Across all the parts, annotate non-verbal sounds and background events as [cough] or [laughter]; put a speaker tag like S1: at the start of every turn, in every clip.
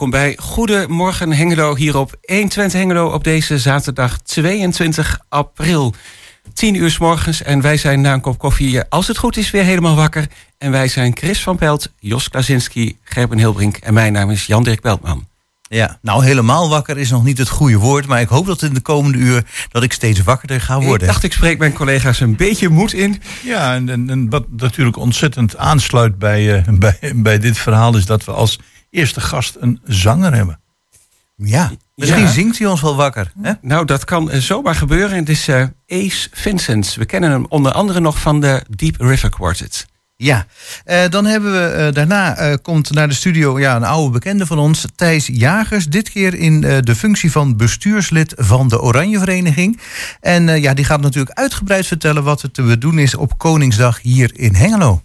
S1: welkom bij Goedemorgen Hengelo hier op 120 Hengelo op deze zaterdag 22 april. 10 uur s morgens en wij zijn na een kop koffie, als het goed is, weer helemaal wakker. En wij zijn Chris van Pelt, Jos Klasinski, Gerben Hilbrink en mijn naam is Jan-Dirk Beltman.
S2: Ja, nou helemaal wakker is nog niet het goede woord, maar ik hoop dat in de komende uur dat ik steeds wakkerder ga worden.
S1: Ik dacht, ik spreek mijn collega's een beetje moed in.
S3: Ja, en, en, en wat natuurlijk ontzettend aansluit bij, uh, [laughs] bij, bij dit verhaal is dat we als eerste gast een zanger hebben.
S2: Ja, misschien ja. zingt hij ons wel wakker. Hè?
S1: Nou, dat kan zomaar gebeuren. Het is uh, Ace Vincent. We kennen hem onder andere nog van de Deep River Quartet.
S2: Ja, uh, dan hebben we uh, daarna uh, komt naar de studio ja, een oude bekende van ons, Thijs Jagers. Dit keer in de functie van bestuurslid van de Oranje Vereniging. En ja, die gaat natuurlijk uitgebreid vertellen wat er te doen is op Koningsdag hier in Hengelo.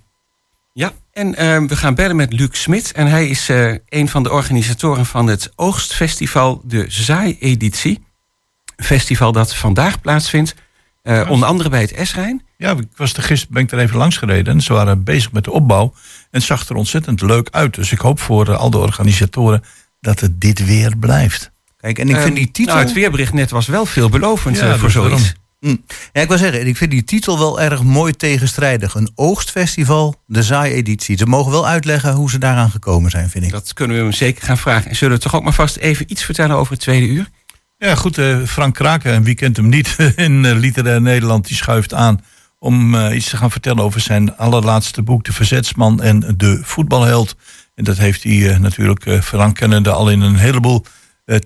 S1: Ja, en we gaan bellen met Luc Smit. En hij is een van de organisatoren van het Oogstfestival, de Zaai-editie. Festival dat vandaag plaatsvindt. Uh, onder andere bij het Esrijn.
S3: Ja, ik was er gisteren ben ik er even langs gereden. En ze waren bezig met de opbouw. En het zag er ontzettend leuk uit. Dus ik hoop voor uh, al de organisatoren dat het dit weer blijft.
S2: Kijk, en ik vind die titel.
S1: Nou, het weerbericht net was wel veelbelovend ja, uh, voor zoiets.
S2: Mm. Ja, ik wil zeggen, ik vind die titel wel erg mooi tegenstrijdig. Een oogstfestival, de zaai-editie. Ze mogen wel uitleggen hoe ze daaraan gekomen zijn, vind ik.
S1: Dat kunnen we hem zeker gaan vragen. En zullen we toch ook maar vast even iets vertellen over het tweede uur?
S3: Ja, goed. Uh, Frank Kraken, en wie kent hem niet [laughs] in uh, Literair Nederland, die schuift aan om uh, iets te gaan vertellen over zijn allerlaatste boek, De Verzetsman en de Voetbalheld. En dat heeft hij natuurlijk, Frank kennende, al in een heleboel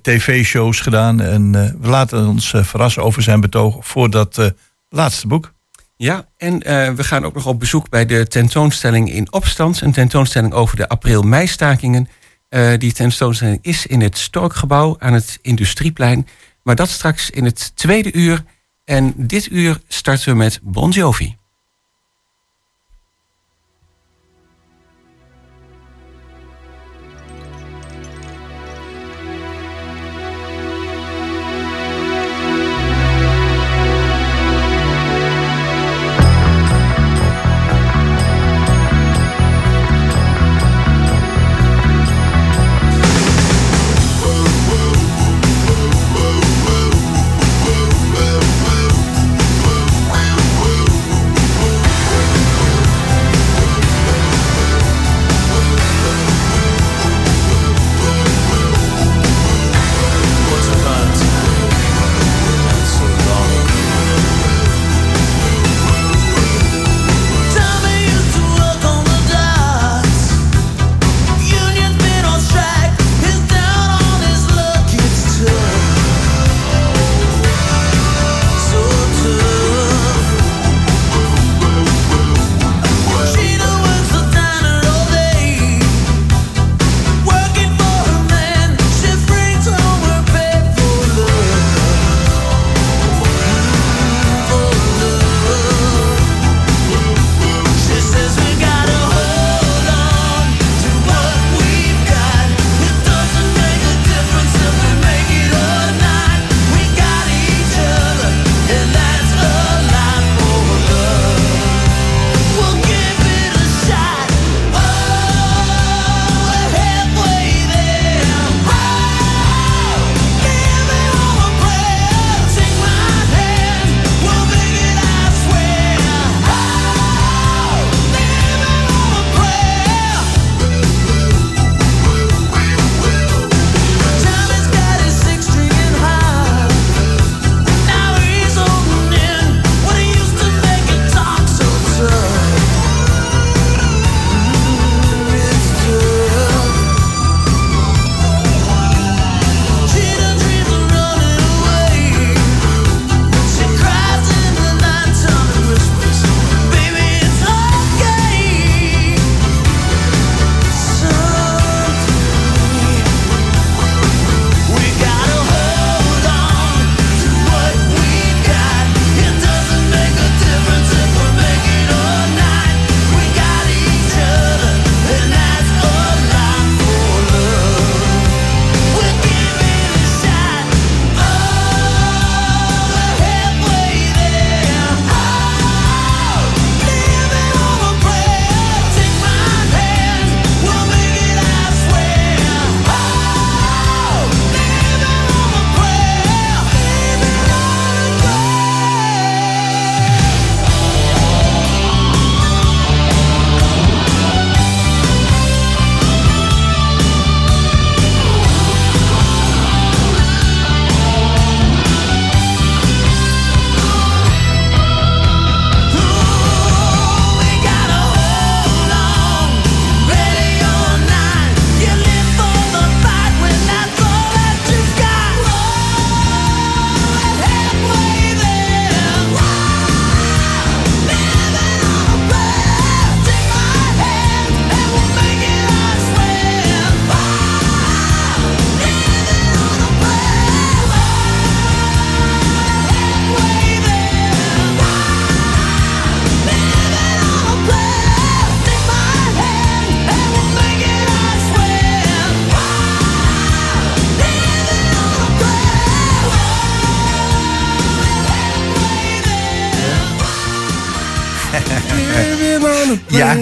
S3: tv-shows gedaan. En we laten ons verrassen over zijn betoog voor dat laatste boek.
S1: Ja, en we gaan ook nog op bezoek bij de tentoonstelling in opstand. Een tentoonstelling over de april-mei-stakingen. Die tentoonstelling is in het Storkgebouw aan het Industrieplein. Maar dat straks in het tweede uur. En dit uur starten we met Bon Jovi.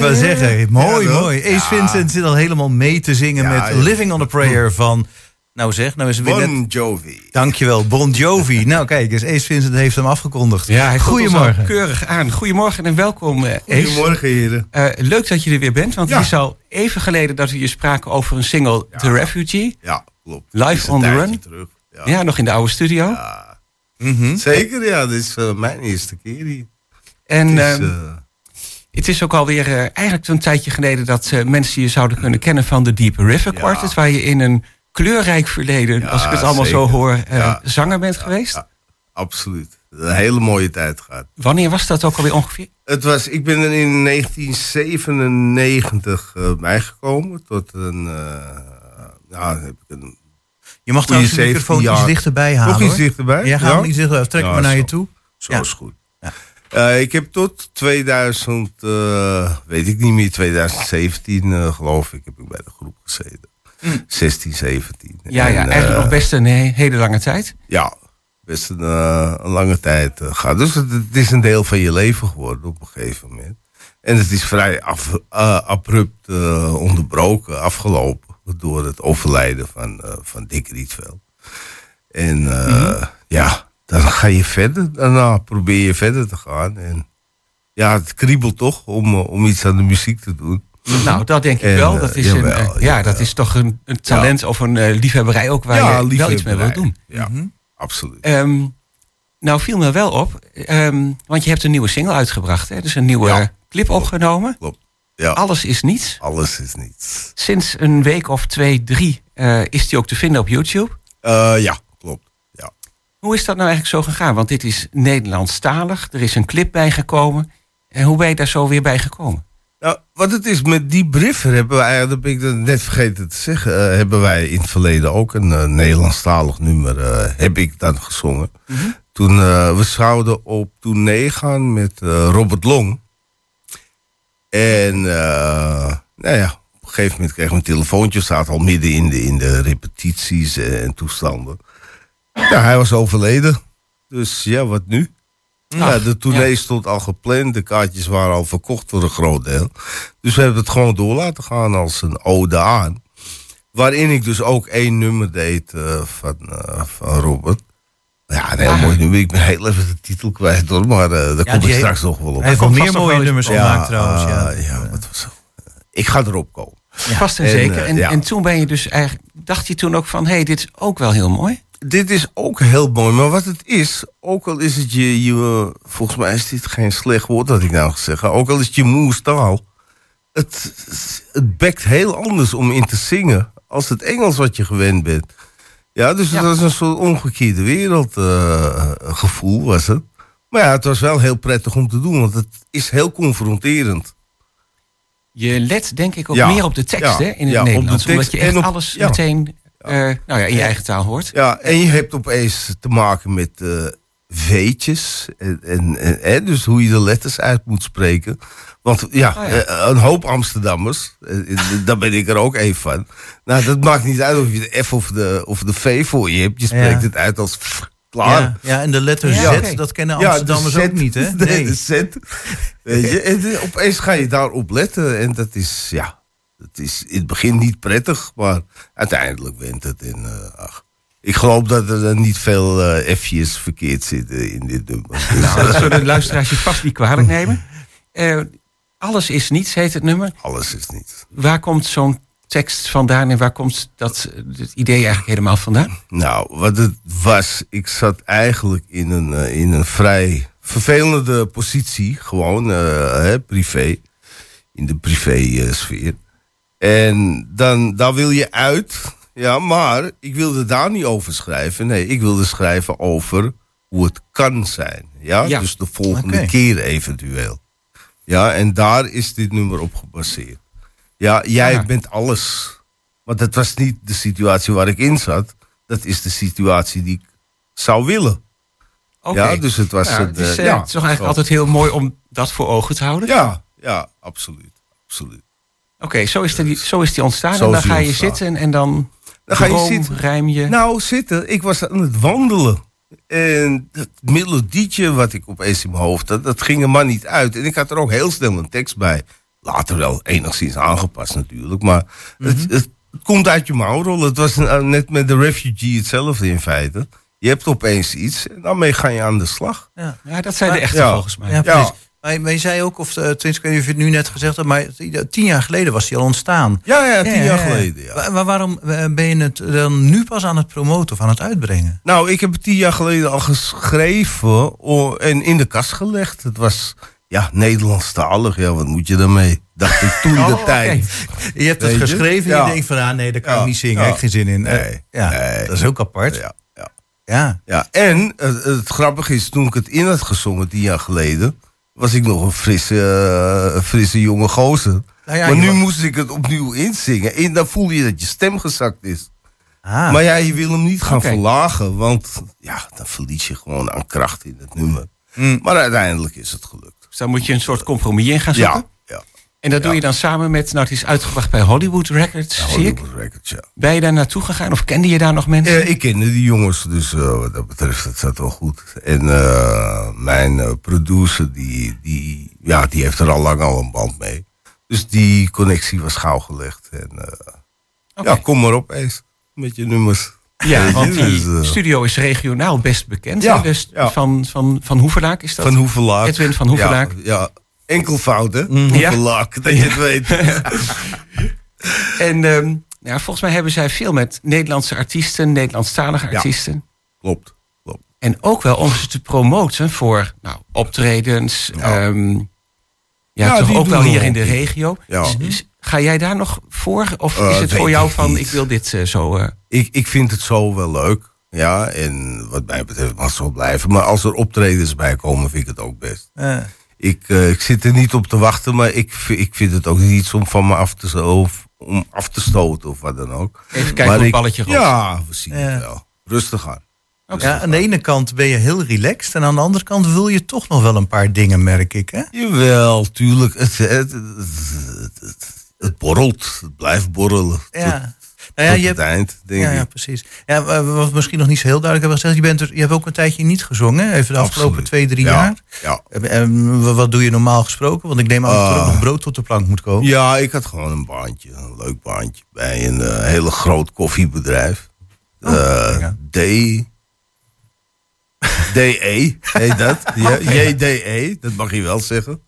S2: Wil zeggen, mooi,
S4: Ja,
S2: mooi. Ace
S4: Ja.
S2: Vincent zit al helemaal mee te zingen
S4: Ja,
S2: met
S4: ja.
S2: Living on a Prayer van... Nou zeg, nou is het weer net...
S4: Bon Jovi.
S2: Dankjewel, Bon Jovi. [laughs] nou kijk eens, Ace Vincent heeft hem afgekondigd.
S1: Ja, hij
S2: Goedemorgen.
S1: keurig aan. Goedemorgen en welkom, eh, Ace.
S4: Goedemorgen, heren.
S1: Eh, leuk dat je er weer bent, want
S4: Ja.
S1: het is al even geleden dat we je spraken over een single, The Refugee.
S4: Ja, klopt.
S1: Live on the run?
S4: Terug. Ja.
S1: Ja, nog in de oude studio.
S4: Ja,
S2: Mhm.
S4: Zeker, ja. Dit is eh, mijn eerste keer hier.
S1: En
S4: Het is,
S1: ehm,
S4: eh,
S1: het is ook alweer eh, eigenlijk een tijdje geleden dat eh, mensen je zouden kunnen kennen van de Deep River
S4: Ja.
S1: Quartet, waar je in een kleurrijk verleden,
S4: Ja,
S1: als ik het allemaal zo hoor, eh,
S4: Ja.
S1: zanger bent geweest.
S4: ja, absoluut. Een hele mooie tijd gehad.
S1: Wanneer was dat ook alweer ongeveer?
S4: Het was, ik ben er in 1997 eh, bijgekomen. Tot een... eh nou, heb ik een
S2: Je mag trouwens de
S4: 17
S2: microfoon iets dichterbij halen.
S4: nog iets dichterbij.
S2: Ja, ga hem iets dichterbij. Trek
S4: Ja,
S2: maar naar je toe.
S4: Zo
S2: Ja.
S4: is goed. Eh, ik heb tot 2000, eh, weet ik niet meer, 2017 eh, geloof ik, heb ik bij de groep gezeten. 16, 17.
S1: Hm. Ja,
S4: En,
S1: ja eigenlijk nog best een he- hele lange tijd.
S4: Ja, best een, een lange tijd gehad. Dus het, het is een deel van je leven geworden op een gegeven moment. En het is vrij af, abrupt onderbroken, afgelopen door het overlijden van, van Dick Rietveld. En
S1: Mhm.
S4: ja, dan ga je verder. Daarna probeer je verder te gaan. En ja, het kriebelt toch om, eh, om iets aan de muziek te doen.
S1: Nou, dat denk ik
S4: En,
S1: wel.
S4: eh,
S1: Dat is, een,
S4: jawel,
S1: eh, ja, dat is toch een, een talent of een liefhebberij ook waar je wel iets mee wilt doen.
S4: Ja,
S2: Mhm.
S4: absoluut.
S1: Ehm, nou viel me wel op, ehm, want je hebt een nieuwe single uitgebracht. Hè? Dus een nieuwe
S4: Ja.
S1: clip opgenomen.
S4: Klopt. Ja,
S1: Alles is niets.
S4: alles is niets.
S1: Sinds een week of twee, drie is die ook te vinden op YouTube.
S4: Ja.
S1: Hoe is dat nou eigenlijk zo gegaan? Want dit is Nederlandstalig. Er is een clip bijgekomen. En hoe ben je daar zo weer bij gekomen?
S4: Nou, wat het is met die Briffer hebben wij, dat ben ik net vergeten te zeggen, eh, hebben wij in het verleden ook een eh, Nederlandstalig nummer, eh, heb ik dan gezongen. Toen eh, we zouden op tournee gaan met Robert Long. En nou ja, op een gegeven moment kregen we een telefoontje, staat al midden in de, in de repetities en toestanden. Ja, hij was overleden. Dus ja, wat nu? Ja, de tournee
S1: ja.
S4: stond al gepland. De kaartjes waren al verkocht voor een groot deel. Dus we hebben het gewoon door laten gaan als een ode aan. Waarin ik dus ook één nummer deed eh, van, eh, van Robert. Ja, een heel
S1: Ah.
S4: mooi nummer. Ik ben heel even de titel kwijt hoor. Maar eh, daar kom ik straks nog wel op.
S2: Hij heeft meer mooie nummers
S4: ja,
S2: gemaakt trouwens. Ja.
S4: ah, ja, wat was zo. Ik ga erop komen.
S1: Vast en,
S4: En,
S1: zeker. En,
S4: ja.
S1: en toen ben je dus eigenlijk, dacht je toen ook van, hé, hey, dit is ook wel heel mooi.
S4: Dit is ook heel mooi, maar wat het is, ook al is het je, je volgens mij is dit geen slecht woord dat ik nou ga zeggen, ook al is het je moerstaal, het, het bekt heel anders om in te zingen als het Engels wat je gewend bent. Ja, dus
S1: Ja.
S4: dat is een soort omgekeerde wereldgevoel was het. Maar ja, het was wel heel prettig om te doen, want het is heel confronterend.
S1: Je let denk ik ook
S4: Ja.
S1: meer op de tekst
S4: Ja.
S1: hè, in het Nederlands. omdat je echt alles meteen eh, nou ja, in je eigen taal hoort.
S4: Ja, en je hebt opeens te maken met eh V'tjes. En, en, dus hoe je de letters uit moet spreken. Want ja,
S1: Oh ja.
S4: eh, een hoop Amsterdammers, [laughs] daar ben ik er ook één van. Nou, dat maakt niet uit of je de F of de, of de V voor je hebt. Je spreekt
S2: Ja.
S4: het uit als f, klaar.
S2: Ja, ja, en de letter Z, dat kennen
S4: Ja,
S2: Amsterdammers
S4: de Z,
S2: ook niet, hè? [laughs]
S4: de-
S2: Nee.
S4: De Z. Weet je, en opeens ga je daarop letten. En dat is, ja, dat is in het begin niet prettig. Maar uiteindelijk wint het. En, eh, ach, ik geloof dat er dan niet veel eh F'jes verkeerd zitten in dit nummer. [laughs]
S1: Nou, dat zullen de luisteraars je vast niet kwalijk nemen. Eh, alles is niets, heet het nummer.
S4: alles is niet.
S1: Waar komt zo'n tekst vandaan en waar komt dat eh, het idee eigenlijk helemaal vandaan?
S4: Nou, wat het was, ik zat eigenlijk in een, eh, in een vrij vervelende positie, gewoon eh, hè, privé, in de privé-sfeer. En dan, daar wil je uit, ja, maar ik wilde daar niet over schrijven. Nee, ik wilde schrijven over hoe het kan zijn. Ja,
S1: Ja.
S4: dus de volgende keer eventueel. Ja, en daar is dit nummer op gebaseerd. Ja, jij bent alles. Maar dat was niet de situatie waar ik in zat. Dat is de situatie die ik zou willen.
S1: Oké.
S4: Ja, dus het was
S1: Ja, het, is,
S4: eh,
S1: eh,
S4: ja,
S1: het is toch eigenlijk
S4: zo.
S1: altijd heel mooi om dat voor ogen te houden.
S4: Ja, ja, absoluut. absoluut.
S1: Oké, zo, is die, zo is die ontstaan.
S4: Zo
S1: en dan ga je
S4: ontstaan.
S1: zitten en dan,
S4: Dan ga je
S1: droom,
S4: zitten.
S1: rijm je.
S4: Nou, zitten. Ik was aan het wandelen. En dat melodietje wat ik opeens in mijn hoofd had, dat ging er maar niet uit. En ik had er ook heel snel een tekst bij. Later wel enigszins aangepast natuurlijk. Maar het, het, het komt uit je mouwrol. Het was net met de refugee hetzelfde in feite. Je hebt opeens iets en daarmee ga je aan de slag.
S2: Ja.
S1: Ja, dat zijn de echte
S4: Ja.
S1: volgens mij.
S2: Ja, precies. Maar, maar je zei ook, of uh, tenminste, ik weet niet of je het nu net gezegd hebt, maar tien jaar geleden was hij al ontstaan.
S4: Ja, ja, tien
S2: Ja,
S4: jaar
S2: ja, ja.
S4: geleden. Ja.
S2: Maar waarom eh, ben je het dan nu pas aan het promoten of aan het uitbrengen?
S4: Nou, ik heb het tien jaar geleden al geschreven en in de kast gelegd. Het was ja, Nederlandstalig. Ja, wat moet je daarmee? Dacht ik toen [laughs] de
S1: Oh, oké.
S4: tijd.
S2: Je hebt het geschreven en
S4: Ja.
S2: je denkt van, ah nee, dat kan
S4: Ja,
S2: ik niet zingen,
S4: ja.
S2: heb ik geen zin in.
S4: Nee,
S2: Eh, ja,
S4: nee.
S2: dat is ook apart. Ja.
S4: Ja, ja. Ja, en het, het grappige is, toen ik het in had gezongen tien jaar geleden, was ik nog een frisse, eh, frisse jonge gozer.
S2: Nou ja,
S4: maar nu moest ik het opnieuw inzingen. En dan voel je dat je stem gezakt is.
S2: Ah,
S4: Maar ja, je wil hem niet gaan verlagen, want ja, dan verlies je gewoon aan kracht in het nummer.
S2: Mm.
S4: Maar uiteindelijk is het gelukt.
S1: Dus daar moet je een soort compromis in gaan zoeken.
S4: Ja.
S1: En dat doe je dan samen met, nou het is uitgebracht bij Hollywood Records, zie ik.
S4: Hollywood Records, ja.
S1: Ben je daar naartoe gegaan of kende je daar nog mensen?
S4: Eh, ik kende die jongens, dus eh, wat dat betreft, dat zat wel goed. En eh, mijn eh, producer, die, die, ja, die heeft er al lang al een band mee. Dus die connectie was gauw gelegd. En ja, kom maar op eens met je nummers.
S1: Ja, want die
S4: dus,
S1: studio is regionaal best bekend.
S4: Ja,
S1: hè? Dus
S4: ja.
S1: van, van, van Hoevelaak is dat?
S4: Van Hoevelaak.
S1: Edwin van Hoevelaak.
S4: Ja, ja. Enkel fout, hè?
S1: Ja.
S4: Dat je het weet. [laughs]
S1: En ehm, ja, volgens mij hebben zij veel met Nederlandse artiesten, Nederlandstalige
S4: Ja.
S1: artiesten.
S4: Klopt, klopt.
S1: En ook wel om ze te promoten voor nou, optredens.
S4: Ja.
S1: ehm, ja,
S4: Ja,
S1: toch ook wel
S4: we
S1: hier in de regio.
S4: Ja.
S1: Ga jij daar nog voor? Of
S4: Eh,
S1: is het voor jou
S4: ik
S1: van,
S4: niet.
S1: ik wil dit eh, zo... eh,
S4: Ik, ik vind het zo wel leuk. Ja, en wat mij betreft mag het zo blijven. Maar als er optredens bij komen, vind ik het ook best. Ik, eh, ik zit er niet op te wachten, maar ik, ik vind het ook niet iets om van me af te, zo- of, om af te stoten of wat dan ook.
S1: even kijken
S4: Maar
S1: hoe het balletje rolt.
S4: Ja, we zien
S2: Ja.
S4: het wel. Rustig aan.
S2: Ja, aan de ene kant ben je heel relaxed en aan de andere kant wil je toch nog wel een paar dingen, merk ik. Hè?
S4: Jawel, tuurlijk. Het, het, het, het, het- het borrelt. Het blijft borrelen.
S2: Ja.
S4: Tot,
S2: Nou ja,
S4: tot
S2: je
S4: het eind, denk
S2: ja, precies. Ja, wa- wat we misschien nog niet zo heel duidelijk hebben gezegd, je, bent er, je hebt ook een tijdje niet gezongen, even de afgelopen
S4: Absoluut.
S2: twee, drie
S4: Ja,
S2: jaar.
S4: Ja.
S2: En, en wa- wat doe je normaal gesproken? Want ik neem aan dat er ook
S4: Ah.
S2: nog brood tot de plank moet komen.
S4: ja, ik had gewoon een baantje. Een leuk baantje. Bij een eh, hele groot koffiebedrijf.
S2: Oh,
S4: Eh. D. DE, heet dat? [laughs] Ja, JDE, dat mag je wel zeggen.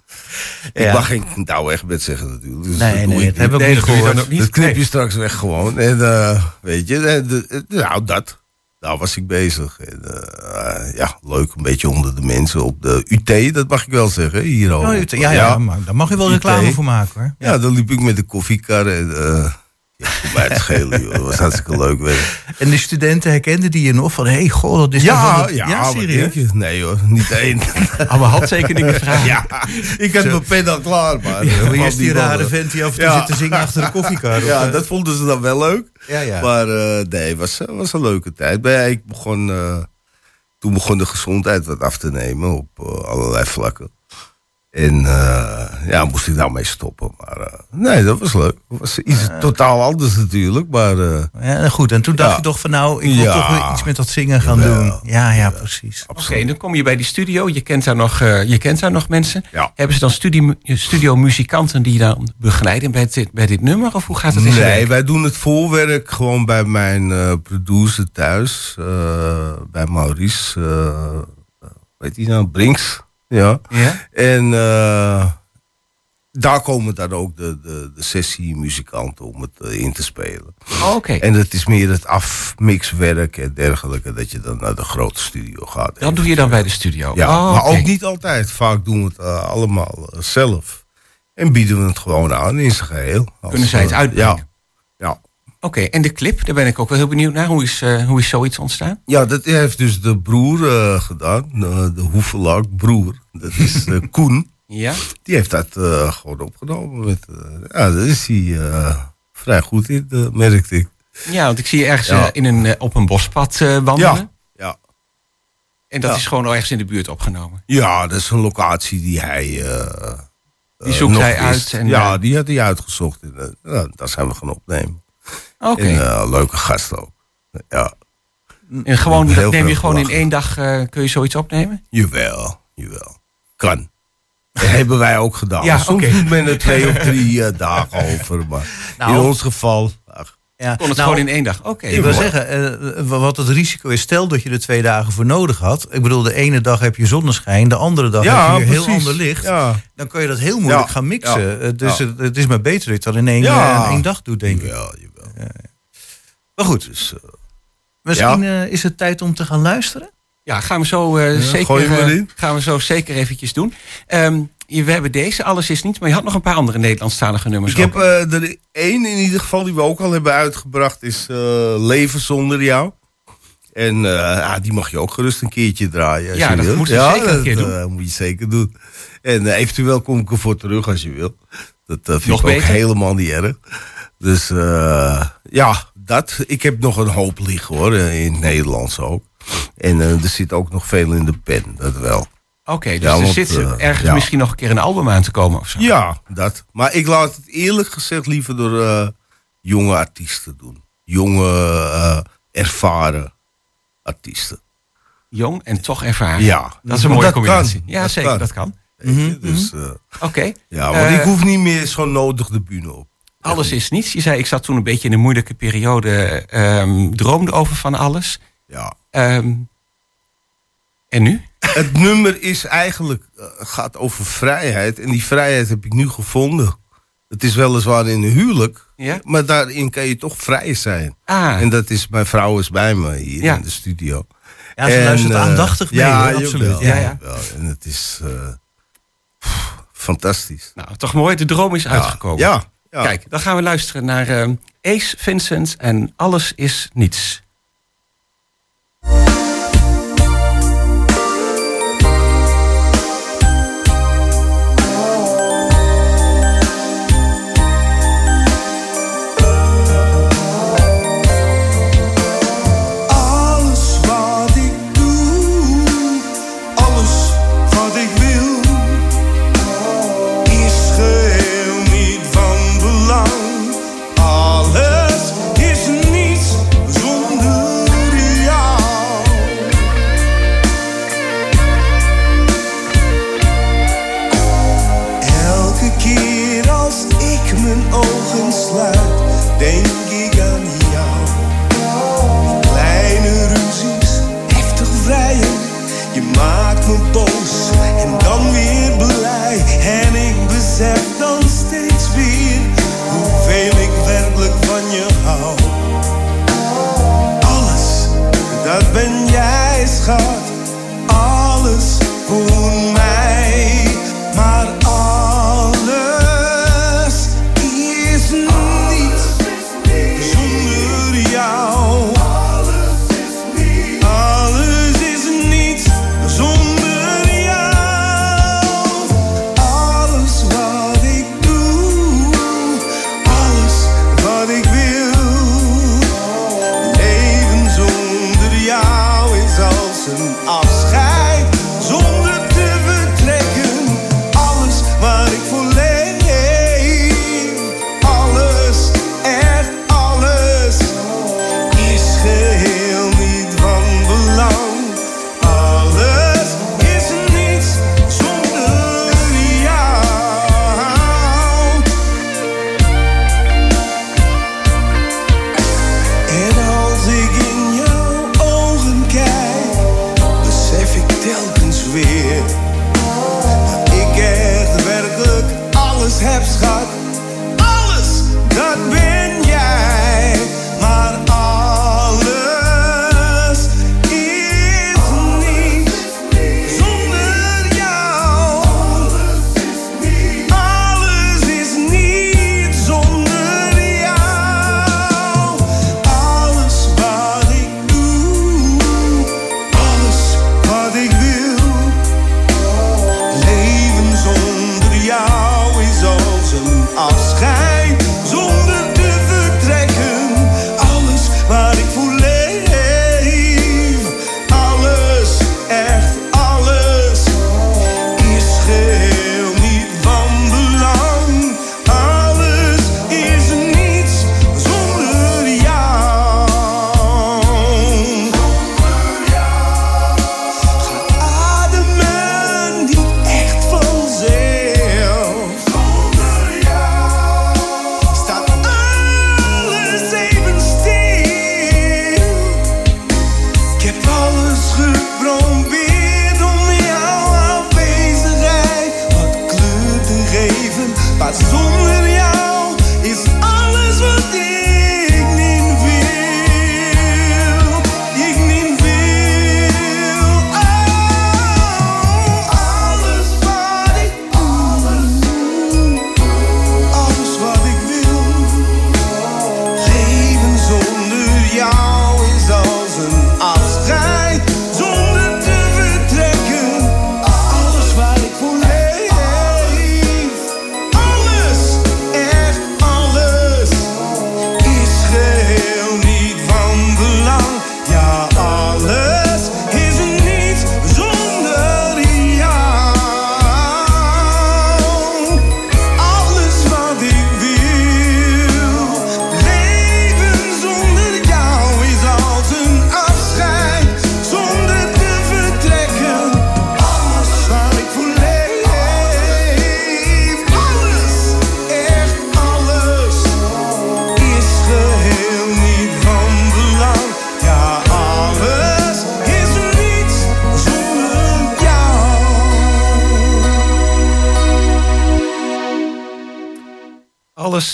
S2: Ja.
S4: Ik mag geen nou echt met zeggen natuurlijk. Dus
S2: Nee,
S4: dat
S2: nee, dat heb ik ook
S1: Nee,
S2: niet gehoord.
S1: ook niet.
S4: Dat knip je straks weg gewoon. En eh, weet je, eh, de- eh, nou dat. Daar was ik bezig. En, ja, leuk, een beetje onder de mensen op de UT, dat mag ik wel zeggen. Hier.
S2: Oh, ja, ja, ja, maar daar mag je wel reclame voor maken hoor.
S4: Ja, dan liep ik met de koffiekar. En, ja, mij het schelen, joh. Dat was hartstikke leuk.
S2: En de studenten herkenden die je nog van, hé, hey, goh, dat is toch
S4: Ja,
S2: wel een-
S4: ja, wat
S2: serieus.
S4: je? Nee hoor, niet één.
S1: Alle handtekeningen vragen.
S4: ja, ik had mijn pen al klaar, maar...
S2: Ja,
S4: eh,
S2: maar eerst die
S4: niet
S2: rare vent die af en toe
S4: Ja.
S2: zit te zingen achter de koffiekar. of,
S4: Ja,
S2: eh,
S4: dat vonden ze dan wel leuk.
S2: ja, ja.
S4: Maar eh, nee, het was, was een leuke tijd. Maar ja, ik begon, eh, toen begon de gezondheid wat af te nemen op eh, allerlei vlakken. En eh, ja, moest ik daarmee stoppen. Maar eh, nee, dat was leuk. Het was iets totaal anders natuurlijk. Maar eh,
S2: Ja, goed, en toen dacht
S4: Ja.
S2: je toch van nou, ik wil
S4: Ja.
S2: toch weer iets met dat zingen gaan doen. Ja, ja, precies.
S1: Oké, en dan kom je bij die studio. Je kent daar nog, eh, je kent daar nog mensen.
S4: Ja.
S1: Hebben ze dan studie, studio muzikanten die je dan begeleiden bij dit, bij dit nummer? Of hoe gaat het in
S4: nee,
S1: werk?
S4: wij doen het voorwerk gewoon bij mijn eh, producer thuis. eh, bij Maurice. eh weet je nou, Brinks. Ja.
S2: Ja?
S4: En eh, daar komen dan ook de, de, de sessiemuzikanten om het eh, in te spelen.
S1: Oh, Oké,
S4: En het is meer het afmixwerk en dergelijke, dat je dan naar de grote studio gaat.
S1: dat doe je dan bij de studio.
S4: Ja,
S1: Oh,
S4: maar ook niet altijd. Vaak doen we het eh, allemaal zelf. En bieden we het gewoon aan in zijn geheel. Als,
S1: Kunnen zij het uitbrengen?
S4: Ja, ja.
S1: Oké, en de clip, daar ben ik ook wel heel benieuwd naar. Hoe is, eh, hoe is zoiets ontstaan?
S4: ja, dat heeft dus de broer eh, gedaan. De, de Hoevelaak broer. Dat is eh, [laughs] Koen.
S1: Ja.
S4: Die heeft dat eh, gewoon opgenomen. Met, eh, ja, daar is hij eh, vrij goed in, eh, merkte ik.
S1: Ja, want ik zie je ergens
S4: Ja.
S1: eh, in een, eh, op een bospad eh, wandelen.
S4: Ja, ja.
S1: En dat
S4: Ja.
S1: is gewoon ergens in de buurt opgenomen.
S4: ja, dat is een locatie die hij. eh,
S1: Die
S4: eh,
S1: zoekt hij uit. En,
S4: ja,
S1: eh,
S4: die had hij uitgezocht. En, eh, ja, daar zijn we gaan opnemen.
S1: Oké.
S4: Eh, leuke gast ook. Ja.
S5: En gewoon, dat neem je gewoon in één dag, eh, kun je zoiets opnemen?
S4: Jawel, jawel. Kan. Dat [laughs] hebben wij ook gedaan.
S5: Ja,
S4: Soms doet men er twee of drie eh, dagen [laughs] over. Maar
S2: Nou.
S4: in ons geval...
S2: Ja,
S5: Kon het
S2: nou,
S5: gewoon in één dag? Oké.
S2: Ik wil zeggen, eh, wat het risico is, stel dat je er twee dagen voor nodig had. Ik bedoel, de ene dag heb je zonneschijn, de andere dag heb je heel ander licht.
S4: Ja,
S2: Dan kan je dat heel moeilijk
S4: Ja,
S2: gaan mixen.
S4: ja,
S2: Eh, dus
S4: ja.
S2: het, het is maar beter dat je dat in één,
S4: Ja.
S2: eh, in één dag doet, denk ik.
S4: jawel, jawel.
S2: Maar goed,
S4: Dus,
S2: misschien eh, is het tijd om te gaan luisteren.
S5: Ja, gaan we zo, eh, zeker, eh, gaan we zo zeker eventjes doen. Ehm, je- we hebben deze, alles is niet, maar je had nog een paar andere Nederlandstalige nummers.
S4: ik heb eh, er één in ieder geval die we ook al hebben uitgebracht. Is eh, Leven zonder jou. En eh, ja, die mag je ook gerust een keertje draaien. Als
S5: Ja,
S4: je
S5: dat
S4: wilt.
S5: moeten we zeker een
S4: dat,
S5: keer doen.
S4: moet je zeker doen. En eventueel kom ik ervoor terug als je wil. Dat vind
S5: Nog
S4: ik ook helemaal niet erg. Dus ja, dat. Ik heb nog een hoop liggen hoor, in het Nederlands ook. En er zit ook nog veel in de pen, dat wel.
S5: Oké, dus
S4: Ja,
S5: er
S4: want,
S5: zit
S4: eh,
S5: ergens
S4: ja.
S5: misschien nog een keer een album aan te komen of zo.
S4: Ja, dat. Maar ik laat het eerlijk gezegd liever door eh, jonge artiesten doen. Jonge, eh, ervaren artiesten.
S5: Jong en toch ervaren.
S4: Ja.
S5: Dat is een mooie combinatie.
S4: kan.
S5: Ja,
S4: Dat
S5: zeker,
S4: kan.
S5: dat kan. Mhm,
S4: Dus, eh,
S5: Oké.
S4: ja, want ik hoef niet meer zo nodig de bühne op.
S5: Alles is niets. Je zei, ik zat toen een beetje in een moeilijke periode. ehm, droomde over van alles.
S4: Ja.
S5: Ehm, en nu?
S4: Het nummer is eigenlijk, eh, gaat over vrijheid. En die vrijheid heb ik nu gevonden. Het is weliswaar in een huwelijk.
S5: Ja?
S4: Maar daarin kan je toch vrij zijn.
S5: Ah,
S4: En dat is, mijn vrouw is bij me hier
S5: Ja.
S4: in de studio.
S2: Ja, ze
S4: En,
S2: luistert
S4: eh,
S2: aandachtig mee,
S4: ja,
S2: hoor, absoluut.
S5: Ja, ja.
S4: En het is eh, pff, fantastisch.
S5: nou, toch mooi. De droom is uitgekomen.
S4: Ja, ja.
S5: Kijk, dan gaan we luisteren naar Ace Vincent en Alles is niets.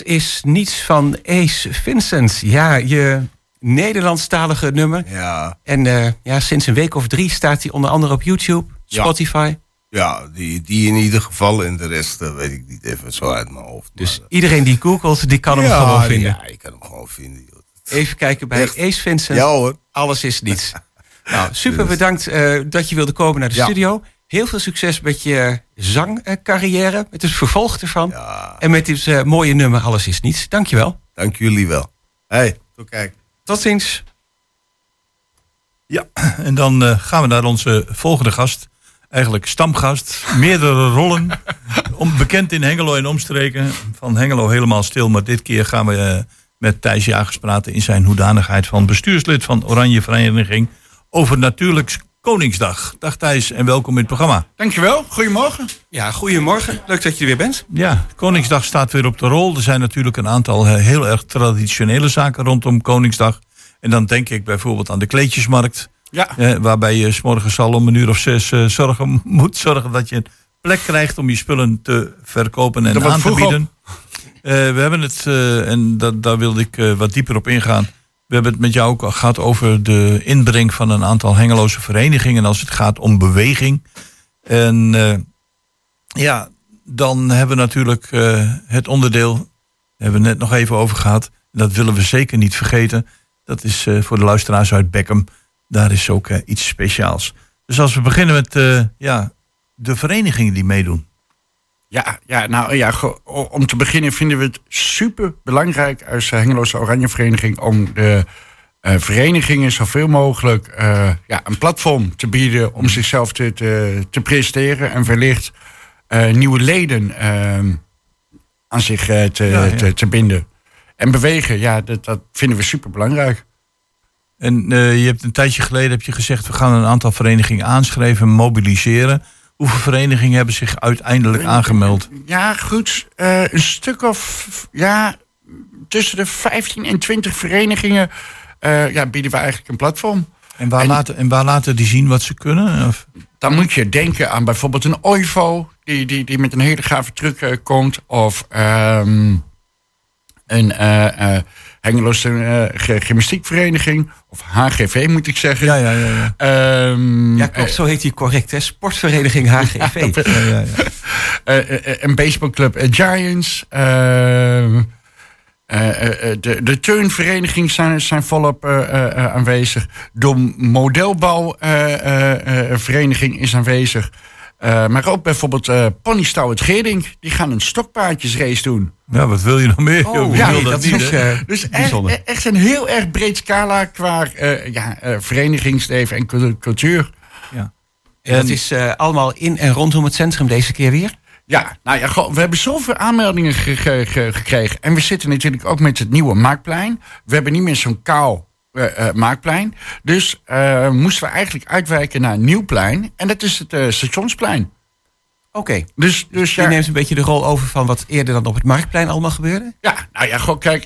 S6: Is niets van
S1: Ace Vincent. Ja, je Nederlandstalige nummer.
S4: Ja,
S1: En eh, ja, sinds een week of drie staat hij onder andere op YouTube. Spotify.
S4: ja die, die in ieder geval. En de rest eh, weet ik niet even zo uit mijn hoofd.
S1: Dus
S4: maar,
S1: iedereen die googelt, die kan
S4: eh,
S1: hem gewoon vinden.
S4: Ja, ik kan hem gewoon vinden. joh.
S1: Even kijken bij
S4: Echt?
S1: Ace Vincent.
S4: Ja hoor.
S1: Alles is niets. [laughs] nou, super bedankt eh, dat je wilde komen naar de
S4: Ja.
S1: studio. Heel veel succes met je zangcarrière, met het vervolg ervan.
S4: Ja,
S1: En met dit eh, mooie nummer Alles is niets. Dankjewel.
S4: dank jullie wel. Hey, tot kijk.
S1: Tot ziens.
S3: Ja, en dan eh, gaan we naar onze volgende gast. Eigenlijk stamgast, meerdere rollen. Om, bekend in Hengelo en omstreken. Van Hengelo helemaal stil. Maar dit keer gaan we eh, met Thijs Jagers praten... in zijn hoedanigheid van bestuurslid van Oranje Vereniging... over natuurlijk Koningsdag. Dag Thijs en welkom in het programma.
S7: Dankjewel, goedemorgen.
S1: Ja, goedemorgen. Leuk dat je er weer bent.
S3: Ja, Koningsdag staat weer op de rol. Er zijn natuurlijk een aantal eh, heel erg traditionele zaken rondom Koningsdag. En dan denk ik bijvoorbeeld aan de kleedjesmarkt...
S7: Ja,
S3: Eh, waarbij je s morgens al om een uur of zes eh, zorgen, [laughs] moet zorgen dat je een plek krijgt om je spullen te verkopen en
S7: Dat
S3: aan te bieden. Eh, we hebben het, eh, en dat, daar wilde ik eh, wat dieper op ingaan. We hebben het met jou ook al gehad over de inbreng van een aantal hengeloze verenigingen als het gaat om beweging. En eh, ja, dan hebben we natuurlijk eh, het onderdeel, daar hebben we net nog even over gehad. Dat willen we zeker niet vergeten. Dat is eh, voor de luisteraars uit Beckham. Daar is ook iets speciaals. Dus als we beginnen met ja, de verenigingen die meedoen.
S7: Ja, ja, nou ja, om te beginnen vinden we het super belangrijk als Hengeloze Oranje Vereniging om de eh, verenigingen zoveel mogelijk eh, ja, een platform te bieden om zichzelf te, te, te presteren en wellicht eh, nieuwe leden eh, aan zich te,
S3: Ja, ja.
S7: Te, te binden. En bewegen, ja, dat, dat vinden we super belangrijk.
S3: En je hebt een tijdje geleden heb je gezegd... we gaan een aantal verenigingen aanschrijven, mobiliseren. Hoeveel verenigingen hebben zich uiteindelijk aangemeld?
S7: Ja, goed. eh, een stuk of ja, tussen de 15 en 20 verenigingen eh, ja, bieden we eigenlijk een platform.
S3: En waar,
S7: En-
S3: laten, en waar laten die zien wat ze kunnen? Of,
S7: Dan moet je denken aan bijvoorbeeld een OIVO, die, die, die met een hele gave truc eh, komt. Of ehm, een eh Hengeloze eh, Gymnastiekvereniging. Of HGV moet ik zeggen.
S3: ja, ja, ja. ja.
S7: Ehm,
S1: Ja, klopt. Zo heet die correct, hè? Sportvereniging HGV. [laughs]
S3: ja, ja, ja. [laughs]
S7: een baseballclub eh, Giants. ehm, eh, de, de turnvereniging zijn, zijn volop aanwezig. De modelbouwvereniging is aanwezig. Eh, maar ook bijvoorbeeld eh Ponystouw het Geerdink. Die gaan een stokpaardjesrace doen.
S3: Ja, wat wil je nog meer?
S1: Oh, ja,
S3: wil
S1: dat
S3: niet,
S1: is eh,
S7: Dus echt, een heel erg breed scala qua eh, ja, eh, verenigingsleven en cul- cultuur.
S3: Ja.
S1: En dat is eh, allemaal in en rondom het centrum deze keer weer.
S7: Ja, nou ja, we hebben zoveel aanmeldingen ge- ge- ge- gekregen. En we zitten natuurlijk ook met het nieuwe Marktplein. We hebben niet meer zo'n kaal eh, eh, Marktplein. Dus eh, moesten we eigenlijk uitwijken naar een nieuw plein. En dat is het Stationsplein.
S1: Oké.
S7: Dus, dus
S1: Je
S7: ja,
S1: neemt een beetje de rol over van wat eerder dan op het Marktplein allemaal gebeurde.
S7: ja, nou ja, goh, kijk,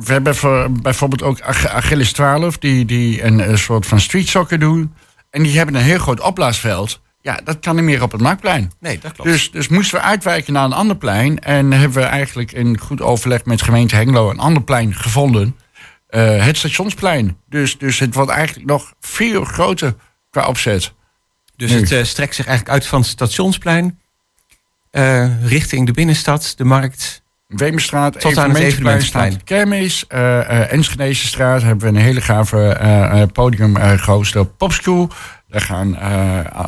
S7: we hebben voor, bijvoorbeeld ook Ach- Achilles 12... die, die een, soort van street soccer doen. En die hebben een heel groot opblaasveld. Ja, dat kan niet meer op het Marktplein.
S1: Nee, dat klopt.
S7: Dus, dus moesten we uitwijken naar een ander plein. En hebben we eigenlijk in goed overleg met gemeente Hengelo een ander plein gevonden. Eh, het stationsplein. Dus, dus het wordt eigenlijk nog veel groter qua opzet.
S1: Dus
S7: Nu.
S1: het eh, strekt zich eigenlijk uit van het stationsplein eh, richting de binnenstad, de markt.
S7: Wemerstraat,
S1: Tot aan het evenementenplein.
S7: Kermis. eh eh Enschedesestraat hebben we een hele gave podium eh gehost op Popschool. Daar gaan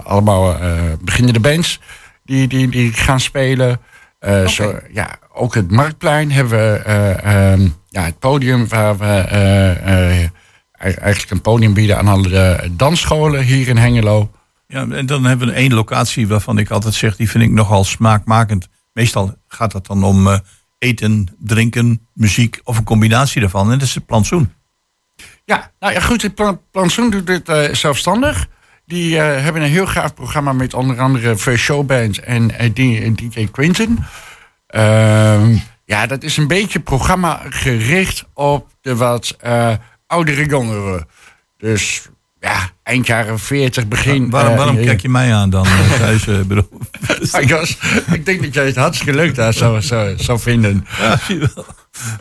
S7: allemaal beginnende bands die, die, die gaan spelen. Zo, ja, ook het Marktplein hebben we eh, ehm, ja, het podium waar we eh, eh, eigenlijk een podium bieden aan alle dansscholen hier in Hengelo.
S3: Ja, en dan hebben we één locatie waarvan ik altijd zeg, die vind ik nogal smaakmakend. Meestal gaat het dan om eh, eten, drinken, muziek of een combinatie daarvan. En dat is het plantsoen.
S7: Ja, nou ja, goed. Het plan, plantsoen doet dit zelfstandig. Die hebben een heel gaaf programma met onder andere First Show Band en DJ Quinton. Ja, dat is een beetje programma gericht op de wat eh, oudere jongeren. Dus ja, eind jaren 40, begin...
S3: waarom
S7: eh,
S3: waarom kijk je mij aan dan, [laughs] eh, eh, bedoel? [laughs]
S7: Ah, Jos, ik denk dat jij het hartstikke leuk daar zou, zou, zou vinden.
S3: Ja. [laughs]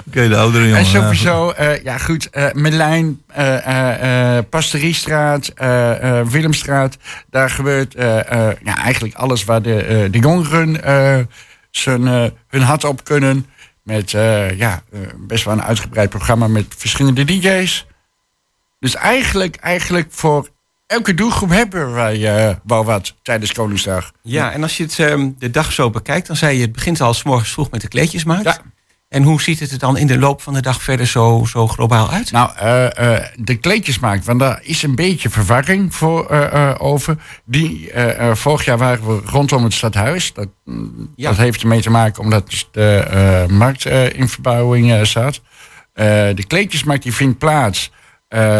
S3: Oké, de oudere jongen.
S7: En sowieso, eh, ja goed, eh, eh, Willemstraat. Daar gebeurt ja, eigenlijk alles waar de, de jongeren zijn, eh, hun hart op kunnen. Met eh, ja, eh, best wel een uitgebreid programma met verschillende DJ's. Dus eigenlijk, eigenlijk voor elke doelgroep hebben wij eh, wel wat tijdens Koningsdag.
S1: Ja, en als je het, ehm, de dag zo bekijkt, dan zei je... het begint al s morgens vroeg met de kleedjesmarkt.
S7: Ja.
S1: En hoe ziet het er dan in de loop van de dag verder zo, zo globaal uit?
S7: Nou, eh, eh, de kleedjesmarkt, want daar is een beetje verwarring voor eh, over. Die, vorig jaar waren we rondom het stadhuis. Dat,
S1: Ja.
S7: dat heeft ermee te maken omdat dus de markt in verbouwing zat. De kleedjesmarkt die vindt plaats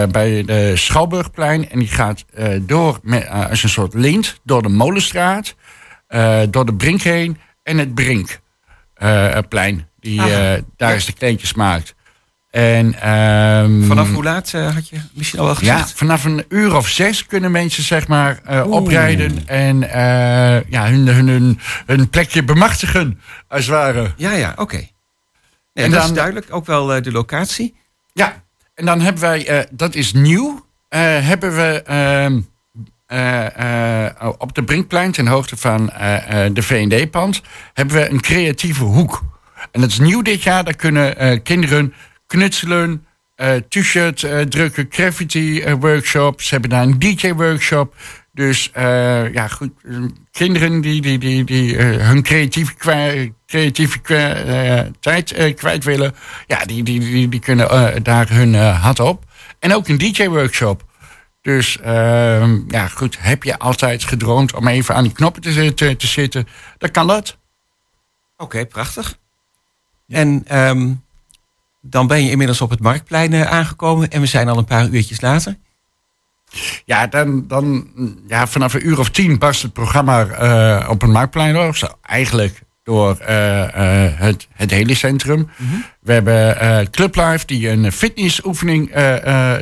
S7: bij de Schouwburgplein. En die gaat door met, als een soort lint door de Molenstraat, door de Brink heen en het Brinkplein. Die,
S1: Aha.
S7: eh, daar
S1: Ja.
S7: is de kleedjesmarkt. En, ehm,
S1: Vanaf hoe laat eh, had je misschien al wel
S7: ja,
S1: gezegd?
S7: vanaf een uur of zes kunnen mensen zeg maar eh, oprijden en eh, ja, hun, hun, hun, hun plekje bemachtigen, als het ware.
S1: Ja, ja, oké. Nee,
S7: En
S1: dat is
S7: dan-
S1: duidelijk. Ook wel eh, de locatie.
S7: Ja, en dan hebben wij, eh, dat is nieuw, eh, hebben we ehm, eh, eh, op de Brinkplein, ten hoogte van eh, eh, de V&D-pand, hebben we een creatieve hoek. En dat is nieuw dit jaar, daar kunnen eh, kinderen knutselen, eh, t-shirt eh, drukken, graffiti eh, workshops, ze hebben daar een DJ-workshop. Dus ja, goed, kinderen die, die, die, die hun creatieve, creatieve tijd kwijt willen, ja, die, die, die, die kunnen daar hun hart op. En ook een DJ-workshop. Dus ehm, ja, goed, heb je altijd gedroomd om even aan die knoppen te, te, te zitten, dan kan dat.
S1: Oké, prachtig. En ehm, dan ben je inmiddels op het Marktplein eh, aangekomen. En we zijn al een paar uurtjes later.
S7: Ja, dan, dan ja, vanaf een uur of tien barst het programma eh, op een marktplein door. Zo, eigenlijk door eh, het, het hele centrum. We hebben eh Club Life die een fitnessoefening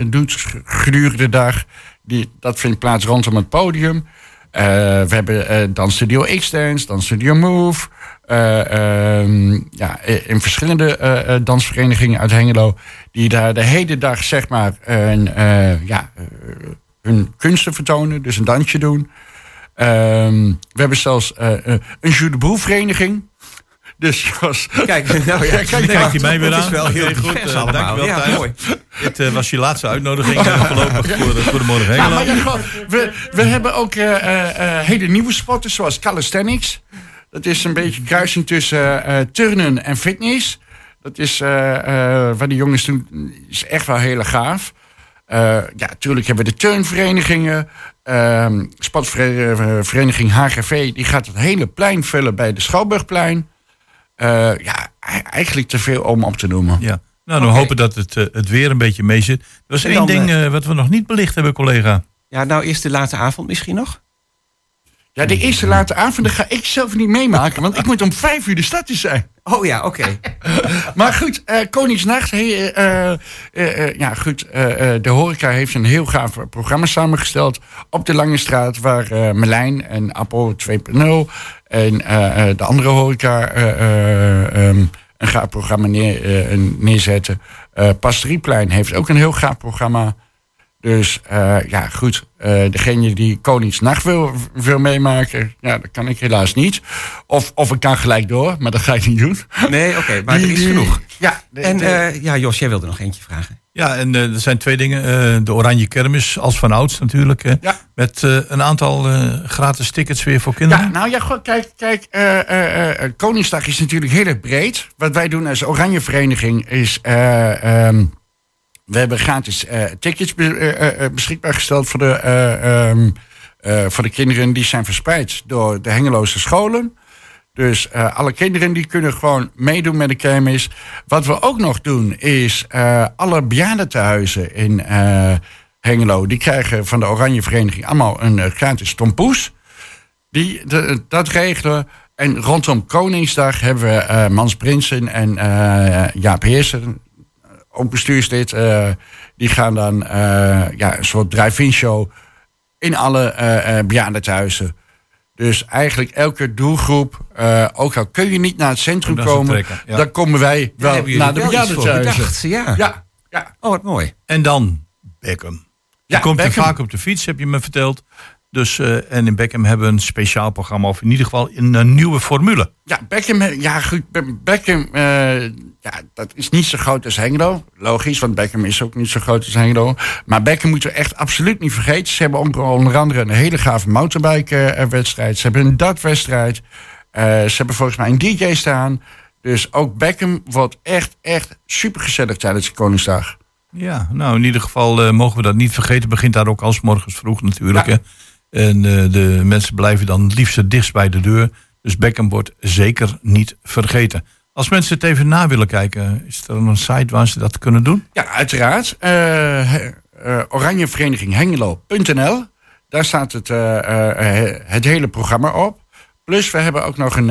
S7: doet gedurende de dag. Die, dat vindt plaats rondom het podium. We hebben dan Studio X-Dance, dan Studio Move. Eh, ehm, ja, in verschillende eh, eh, dansverenigingen uit Hengelo. Die daar de hele dag zeg maar een, eh, ja, eh, hun kunsten vertonen. Dus een dansje doen. Ehm, we hebben zelfs eh, eh, een Jus de Boel vereniging. Dus [laughs] Jos,
S1: Kijk, nou ja, [laughs]
S7: kijk,
S3: Kijk je mij weer
S1: het
S3: aan?
S1: is wel heel
S3: goed, eh, dankjewel,
S1: ja, mooi.
S3: Dit eh, was je laatste uitnodiging eh, voorlopig voor, voor de Morgen
S7: Ja,
S3: Hengelo.
S7: we, we hebben ook eh, eh, eh, hele nieuwe sporten zoals calisthenics. Dat is een beetje een kruising tussen eh, turnen en fitness. Dat is eh, eh, waar die jongens doen, is echt wel heel gaaf. Eh, ja, natuurlijk hebben we de turnverenigingen. Ehm sportvereniging HGV, die gaat het hele plein vullen bij de Schouwburgplein. Eh, ja, eigenlijk te veel om op te noemen.
S3: Ja. Nou, dan hopen dat het, eh, het weer een beetje mee zit. Er was één ding eh, wat we nog niet belicht hebben, collega.
S1: Ja, nou eerst de late avond misschien nog.
S7: Ja, de eerste late avond dat ga ik zelf niet meemaken, want ik moet om vijf uur de stad zijn.
S1: Oh ja, oké. [laughs]
S7: Maar goed, eh, Koningsnacht. hey, eh, eh, ja, goed. de horeca heeft een heel gaaf programma samengesteld. Op de Lange Straat, waar Melijn en Apple 2.0 en de andere horeca eh, eh, ehm, een gaaf programma neer, neerzetten. Pasterieplein heeft ook een heel gaaf programma. Dus eh, ja, goed. eh, degene die Koningsnacht wil, wil meemaken, ja, dat kan ik helaas niet. Of, of ik kan gelijk door, maar dat ga ik niet doen.
S1: Nee, oké, maar er is genoeg.
S7: Ja, de-
S1: En
S7: de-
S1: eh, ja, Jos, jij wilde nog eentje vragen.
S3: Ja, en er zijn twee dingen. Eh, de Oranje Kermis, als van ouds natuurlijk.
S7: Ja.
S3: Met eh, een aantal eh, gratis tickets weer voor kinderen.
S7: Ja, nou ja, goh, kijk, kijk eh, eh, eh, Koningsdag is natuurlijk heel erg breed. Wat wij doen als Oranje Vereniging is... eh, ehm, we hebben gratis eh, tickets eh, eh, beschikbaar gesteld voor de, eh, ehm, eh, voor de kinderen die zijn verspreid door de Hengeloze scholen. Dus alle kinderen die kunnen gewoon meedoen met de kermis. Wat we ook nog doen is alle bejaardentehuizen in Hengelo... die krijgen van de Oranje Vereniging allemaal een gratis tompoes. Die, dat regelen. En rondom Koningsdag hebben we Mans Prinsen en Jaap Heersen ook bestuurslid. eh, die gaan dan eh, ja, een soort drive-in show in alle eh eh, bejaardentehuizen. Dus eigenlijk elke doelgroep, eh, ook al kun je niet naar het centrum komen,
S3: trekken, ja.
S7: dan komen wij wel naar de bejaardentehuizen.
S1: Ja.
S7: Ja, ja.
S1: Oh, wat mooi.
S3: En dan Beckham.
S7: Ja,
S3: je komt er
S7: Beckham.
S3: vaak op de fiets, heb je me verteld. Dus, eh, en in Beckham hebben we een speciaal programma, of in ieder geval een, een nieuwe formule.
S7: Ja, Beckham, eh, ja goed, Be- Beckham, eh, ja, dat is niet zo groot als Hengelo. Logisch, want Beckham is ook niet zo groot als Hengelo. Maar Beckham moeten we echt absoluut niet vergeten. Ze hebben onder andere een hele gave mountainbike-wedstrijd. Ze hebben een dartwedstrijd. Eh, ze hebben volgens mij een DJ staan. Dus ook Beckham wordt echt, echt super gezellig tijdens de Koningsdag.
S3: Ja, nou in ieder geval eh, mogen we dat niet vergeten. Begint daar ook als morgens vroeg natuurlijk.
S7: Ja.
S3: Hè. En eh, de mensen blijven dan het liefst dichtst bij de deur. Dus Beckham wordt zeker niet vergeten. Als mensen het even na willen kijken, is er een site waar ze dat kunnen doen?
S7: Ja, uiteraard. Eh eh, Oranjevereniging Daar staat het, het hele programma op. Plus we hebben ook nog een,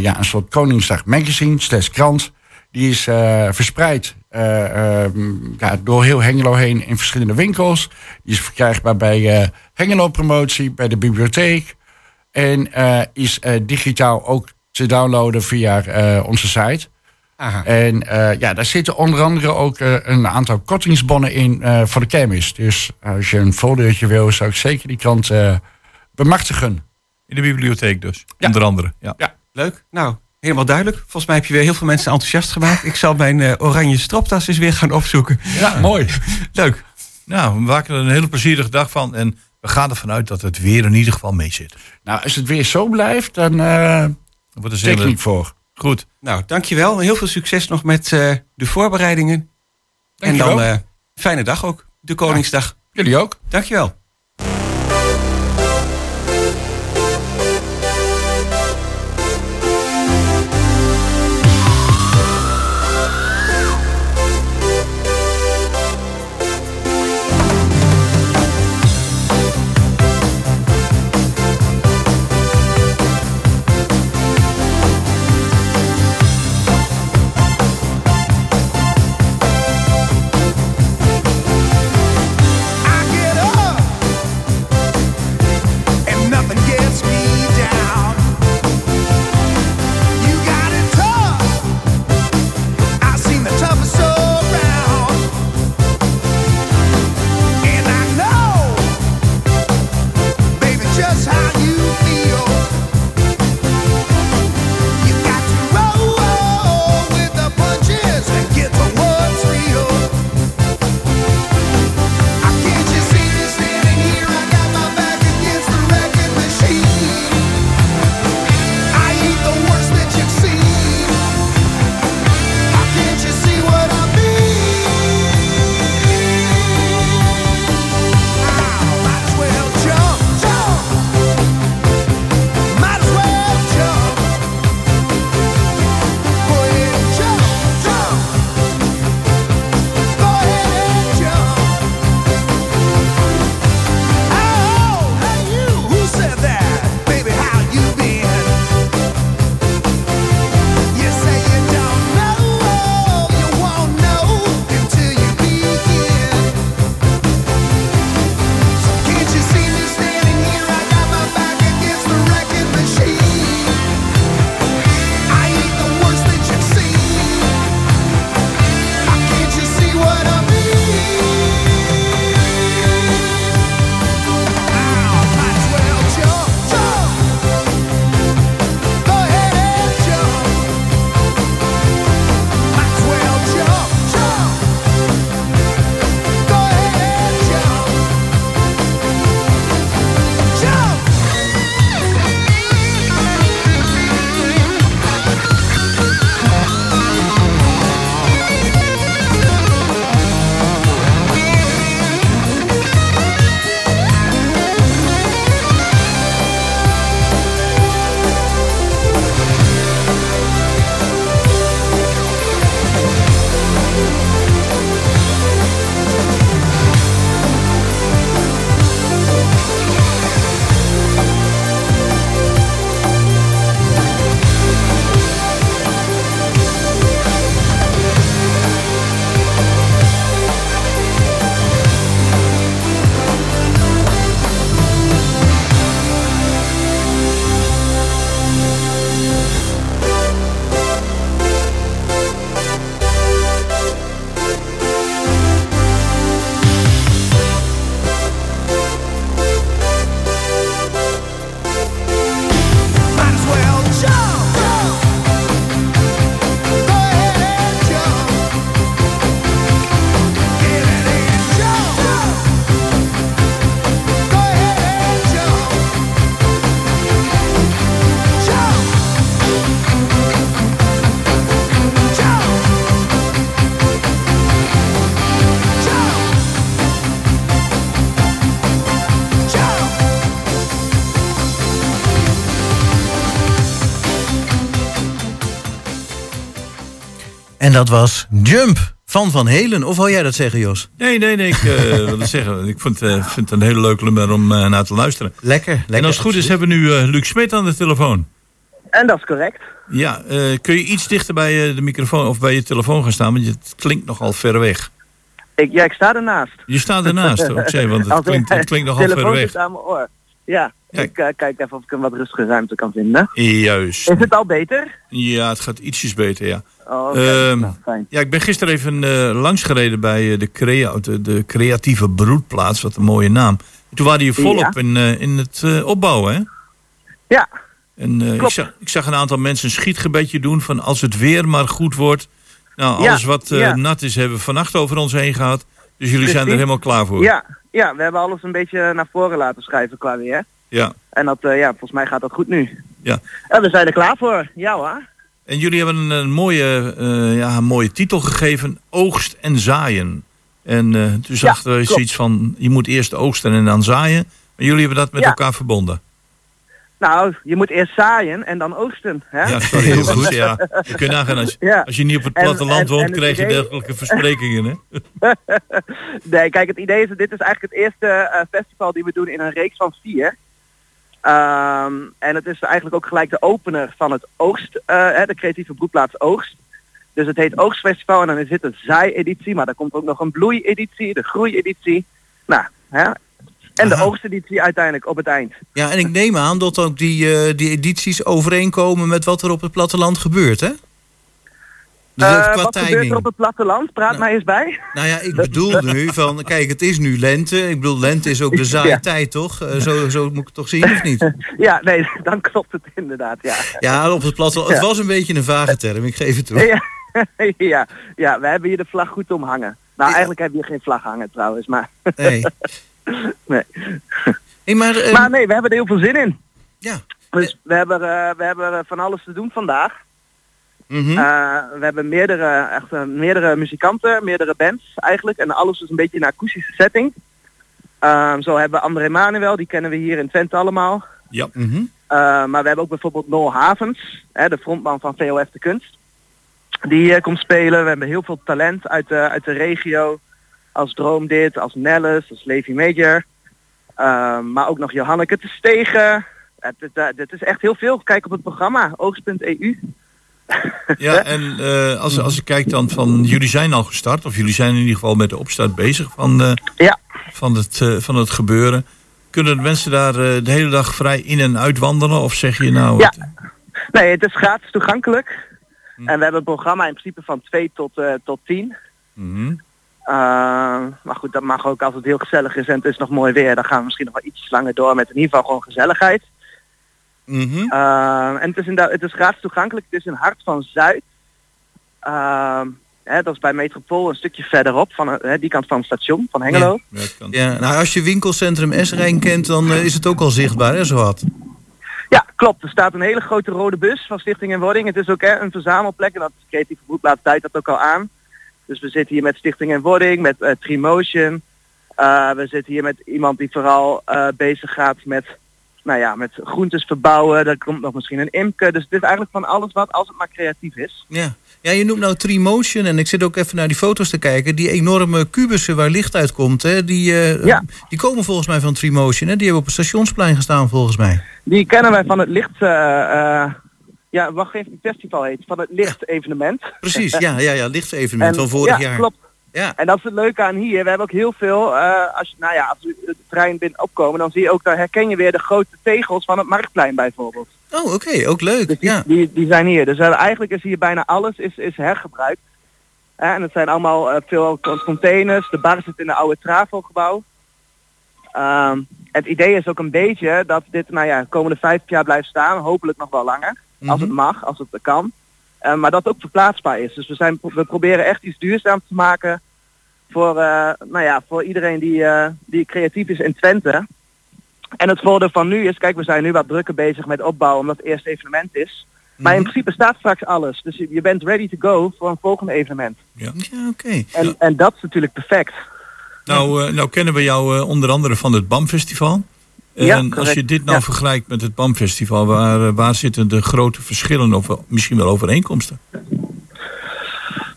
S7: ja, een soort Koningsdag magazine, slash krant. Die is verspreid eh, eh, ja, door heel Hengelo heen in verschillende winkels. Die is verkrijgbaar bij eh, Hengelo Promotie, bij de bibliotheek. En eh, is eh, digitaal ook te downloaden via eh, onze site.
S1: Aha.
S7: En eh, ja, daar zitten onder andere ook eh, een aantal kortingsbonnen in eh, voor de kermis. Dus als je een foldertje wil, zou ik zeker die krant eh, bemachtigen.
S3: In de bibliotheek dus,
S7: Ja.
S3: onder andere. Ja.
S1: Leuk. Nou, helemaal duidelijk. Volgens mij heb je weer heel veel mensen enthousiast gemaakt. Ik zal mijn eh, oranje stropdas eens weer gaan opzoeken.
S7: Ja, mooi. [laughs]
S1: Leuk.
S3: Nou, we maken er een hele plezierige dag van. En we gaan ervan uit dat het weer in ieder geval mee zit.
S7: Nou, als het weer zo blijft, dan eh
S3: Dat wordt hele-
S7: ik voor.
S3: Goed.
S1: Nou, dankjewel. Heel veel succes nog met eh, de voorbereidingen.
S7: Dankjewel.
S1: En dan eh, fijne dag ook. De Koningsdag.
S7: Jullie ook.
S1: Dankjewel.
S2: Dat was Jump van Van Helen. Of wil jij dat zeggen, Jos?
S3: Nee, nee, nee. Ik eh, [laughs] wil het zeggen. Ik vind, eh, vind het een hele leuke nummer om eh, naar te luisteren.
S2: Lekker, lekker.
S3: en als het goed is, hebben we nu eh, Luc Smit aan de telefoone.
S8: En dat is correct.
S3: Ja, eh, kun je iets dichter bij eh, de microfoon of bij je telefoon gaan staan? Want het klinkt nogal ver weg.
S8: Ik, ja, ik sta ernaast.
S3: Je staat ernaast, [laughs] zei, want het klinkt, het klinkt nogal ver
S8: telefoon
S3: weg.
S8: aan mijn oor. Ja, ik kijk even of ik een wat rustige ruimte kan vinden.
S3: Juist.
S8: Is het al beter?
S3: Ja, het gaat ietsjes beter, ja.
S8: Oh.
S3: Ehm,
S8: nou, fijn.
S3: Ja, ik ben gisteren even eh langsgereden bij eh, de, crea de, de creatieve broedplaats. Wat een mooie naam. En toen waren je volop in, eh, in het opbouwen, hè?
S8: Ja,
S3: En ik, zag, ik zag een aantal mensen een schietgebedje doen van als het weer maar goed wordt. Nou,
S8: Ja,
S3: alles wat
S8: ja.
S3: nat is, hebben we vannacht over ons heen gehad. Dus jullie zijn er helemaal klaar voor.
S8: ja, ja, we hebben alles een beetje naar voren laten schrijven qua weer.
S3: Ja.
S8: En dat, ja, volgens mij gaat dat goed nu.
S3: Ja.
S8: En we zijn er klaar voor. Ja hoor.
S3: En jullie hebben een, een mooie, eh, ja, een mooie titel gegeven: Oogst en Zaaien. En eh, toen zag er
S8: klopt.
S3: zoiets van: je moet eerst oogsten en dan zaaien. Maar jullie hebben dat met
S8: Ja.
S3: elkaar verbonden.
S8: Nou, je moet eerst zaaien en dan oogsten. Hè?
S3: Ja, sorry. Heel [laughs] goed. Ja. Je kunt nagaan, als,
S8: Ja.
S3: als je niet op het platteland
S8: en-
S3: woont,
S8: en het
S3: krijg je dergelijke versprekingen. Hè? [laughs]
S8: Nee, kijk, het idee is dat dit is eigenlijk het eerste eh, festival die we doen in een reeks van vier. Ehm, en het is eigenlijk ook gelijk de opener van het oogst, hè, de creatieve broedplaats Oogst. Dus het heet Oogstfestival en dan is dit een zaai-editie, maar dan komt ook nog een bloei-editie, de groei-editie. Nou, hè? En de
S2: Aha.
S8: oogsteditie uiteindelijk op het eind.
S2: Ja, en ik neem aan dat ook die, eh, die edities overeenkomen met wat er op het platteland gebeurt, hè? Dus
S8: Eh, wat gebeurt er op het platteland? Praat
S2: Ja.
S8: mij eens bij.
S2: Nou ja, ik bedoel [laughs] nu van, kijk, het is nu lente. Ik bedoel, lente is ook de zaaitijd, toch? Eh, zo, zo moet ik het toch zien, of niet? [laughs]
S8: Ja, nee, [laughs] dan klopt het inderdaad, ja.
S2: Ja, op het platteland. Het was een beetje een vage term, ik geef het toe.
S8: Ja, ja, ja, we hebben hier de vlag goed omhangen. Nou, eigenlijk hebben we hier geen vlag hangen trouwens, maar...
S2: Nee.
S8: Nee.
S2: Hey, maar, eh,
S8: Maar nee, we hebben er heel veel zin in.
S2: ja.
S8: Dus we hebben, eh, we hebben van alles te doen vandaag. Eh, we hebben meerdere, echt, eh, meerdere muzikanten, meerdere bands eigenlijk. En alles is een beetje een akoestische setting. Ehm, zo hebben we André Manuel, die kennen we hier in Twente allemaal.
S3: Ja.
S2: Mhm.
S8: Eh, maar we hebben ook bijvoorbeeld Noel Havens, hè, de frontman van VOF de Kunst. Die komt spelen. We hebben heel veel talent uit de, uit de regio. Als Droom dit, als Nellis, als Levi Major. Eh, maar ook nog Johanneke te Stegen. Het, is echt heel veel. Kijk op het programma, oogst.eu. [laughs]
S3: Ja, en eh, als, als ik kijk dan van, jullie zijn al gestart, of jullie zijn in ieder geval met de opstart bezig van, eh,
S8: Ja.
S3: van, het, eh, van het gebeuren. Kunnen de mensen daar de hele dag vrij in en uit wandelen? Of zeg je nou...
S8: Ja.
S3: het-
S8: Nee, het is gratis toegankelijk. En we hebben een programma in principe van 2 tot, tot 10.
S3: Mhm.
S8: Maar goed, dat mag ook als het heel gezellig is en het is nog mooi weer. Dan gaan we misschien nog wel iets langer door met in ieder geval gewoon gezelligheid.
S2: Mhm.
S8: Eh, en het is, inderdaad, het is gratis toegankelijk. Het is in Hart van Zuid. Eh, hè, dat is bij Metropool een stukje verderop, van eh, hè, die kant van het station, van Hengelo.
S3: Ja,
S2: nou, als je winkelcentrum S-Rijn kent, dan eh, is het ook al zichtbaar, hè, zowat.
S8: Ja, klopt. Er staat een hele grote rode bus van Stichting en Wording. Het is ook hè, een verzamelplek en dat creatieve broedplaats duidt dat ook al aan. Dus we zitten hier met Stichting en Wording, met eh Trimotion. Eh, we zitten hier met iemand die vooral eh, bezig gaat met, nou ja, met groentes verbouwen. Er komt nog misschien een imker. Dus het is eigenlijk van alles wat, als het maar creatief is.
S2: Ja. ja, je noemt nou Trimotion en ik zit ook even naar die foto's te kijken. Die enorme kubussen waar licht uitkomt, hè, die, eh,
S8: Ja.
S2: die komen volgens mij van Trimotion. Hè? Die hebben op het stationsplein gestaan volgens mij.
S8: Die kennen wij van het licht... eh, eh, ja, wacht even, het festival heet. Van het licht-evenement.
S2: Precies, ja, ja, ja lichtevenement [laughs] van vorig
S8: ja,
S2: jaar.
S8: klopt.
S2: Ja.
S8: En dat is het leuke aan hier. We hebben ook heel veel, eh, als, je, nou ja, als we het trein binnen opkomen, dan zie je ook, daar herken je weer de grote tegels van het Marktplein bijvoorbeeld.
S2: Oh, oké, ook leuk.
S8: Dus die,
S2: Ja.
S8: die, die zijn hier. Dus hebben- eigenlijk is hier bijna alles is, is hergebruikt. Hè, en het zijn allemaal eh, veel containers. De bar zit in een oude Travo-gebouw. Ehm, het idee is ook een beetje dat dit, nou ja, de komende vijf jaar blijft staan. Hopelijk nog wel langer. Als het
S2: Mhm.
S8: mag, als het kan. Eh, maar dat ook verplaatsbaar is. Dus we, zijn, we proberen echt iets duurzaams te maken voor, eh, nou ja, voor iedereen die, eh, die creatief is in Twente. En het voordeel van nu is, kijk, we zijn nu wat drukker bezig met opbouwen omdat het eerste evenement is. Maar in principe staat straks alles. Dus je, bent ready to go voor een volgende evenement.
S2: Ja, oké.
S8: En, en dat is natuurlijk perfect.
S3: Nou, eh, nou kennen we jou onder andere van het BAM-festival.
S8: Ja,
S3: En als je dit nou
S8: Ja.
S3: vergelijkt met het BAM-festival, waar, eh, waar zitten de grote verschillen of misschien wel overeenkomsten?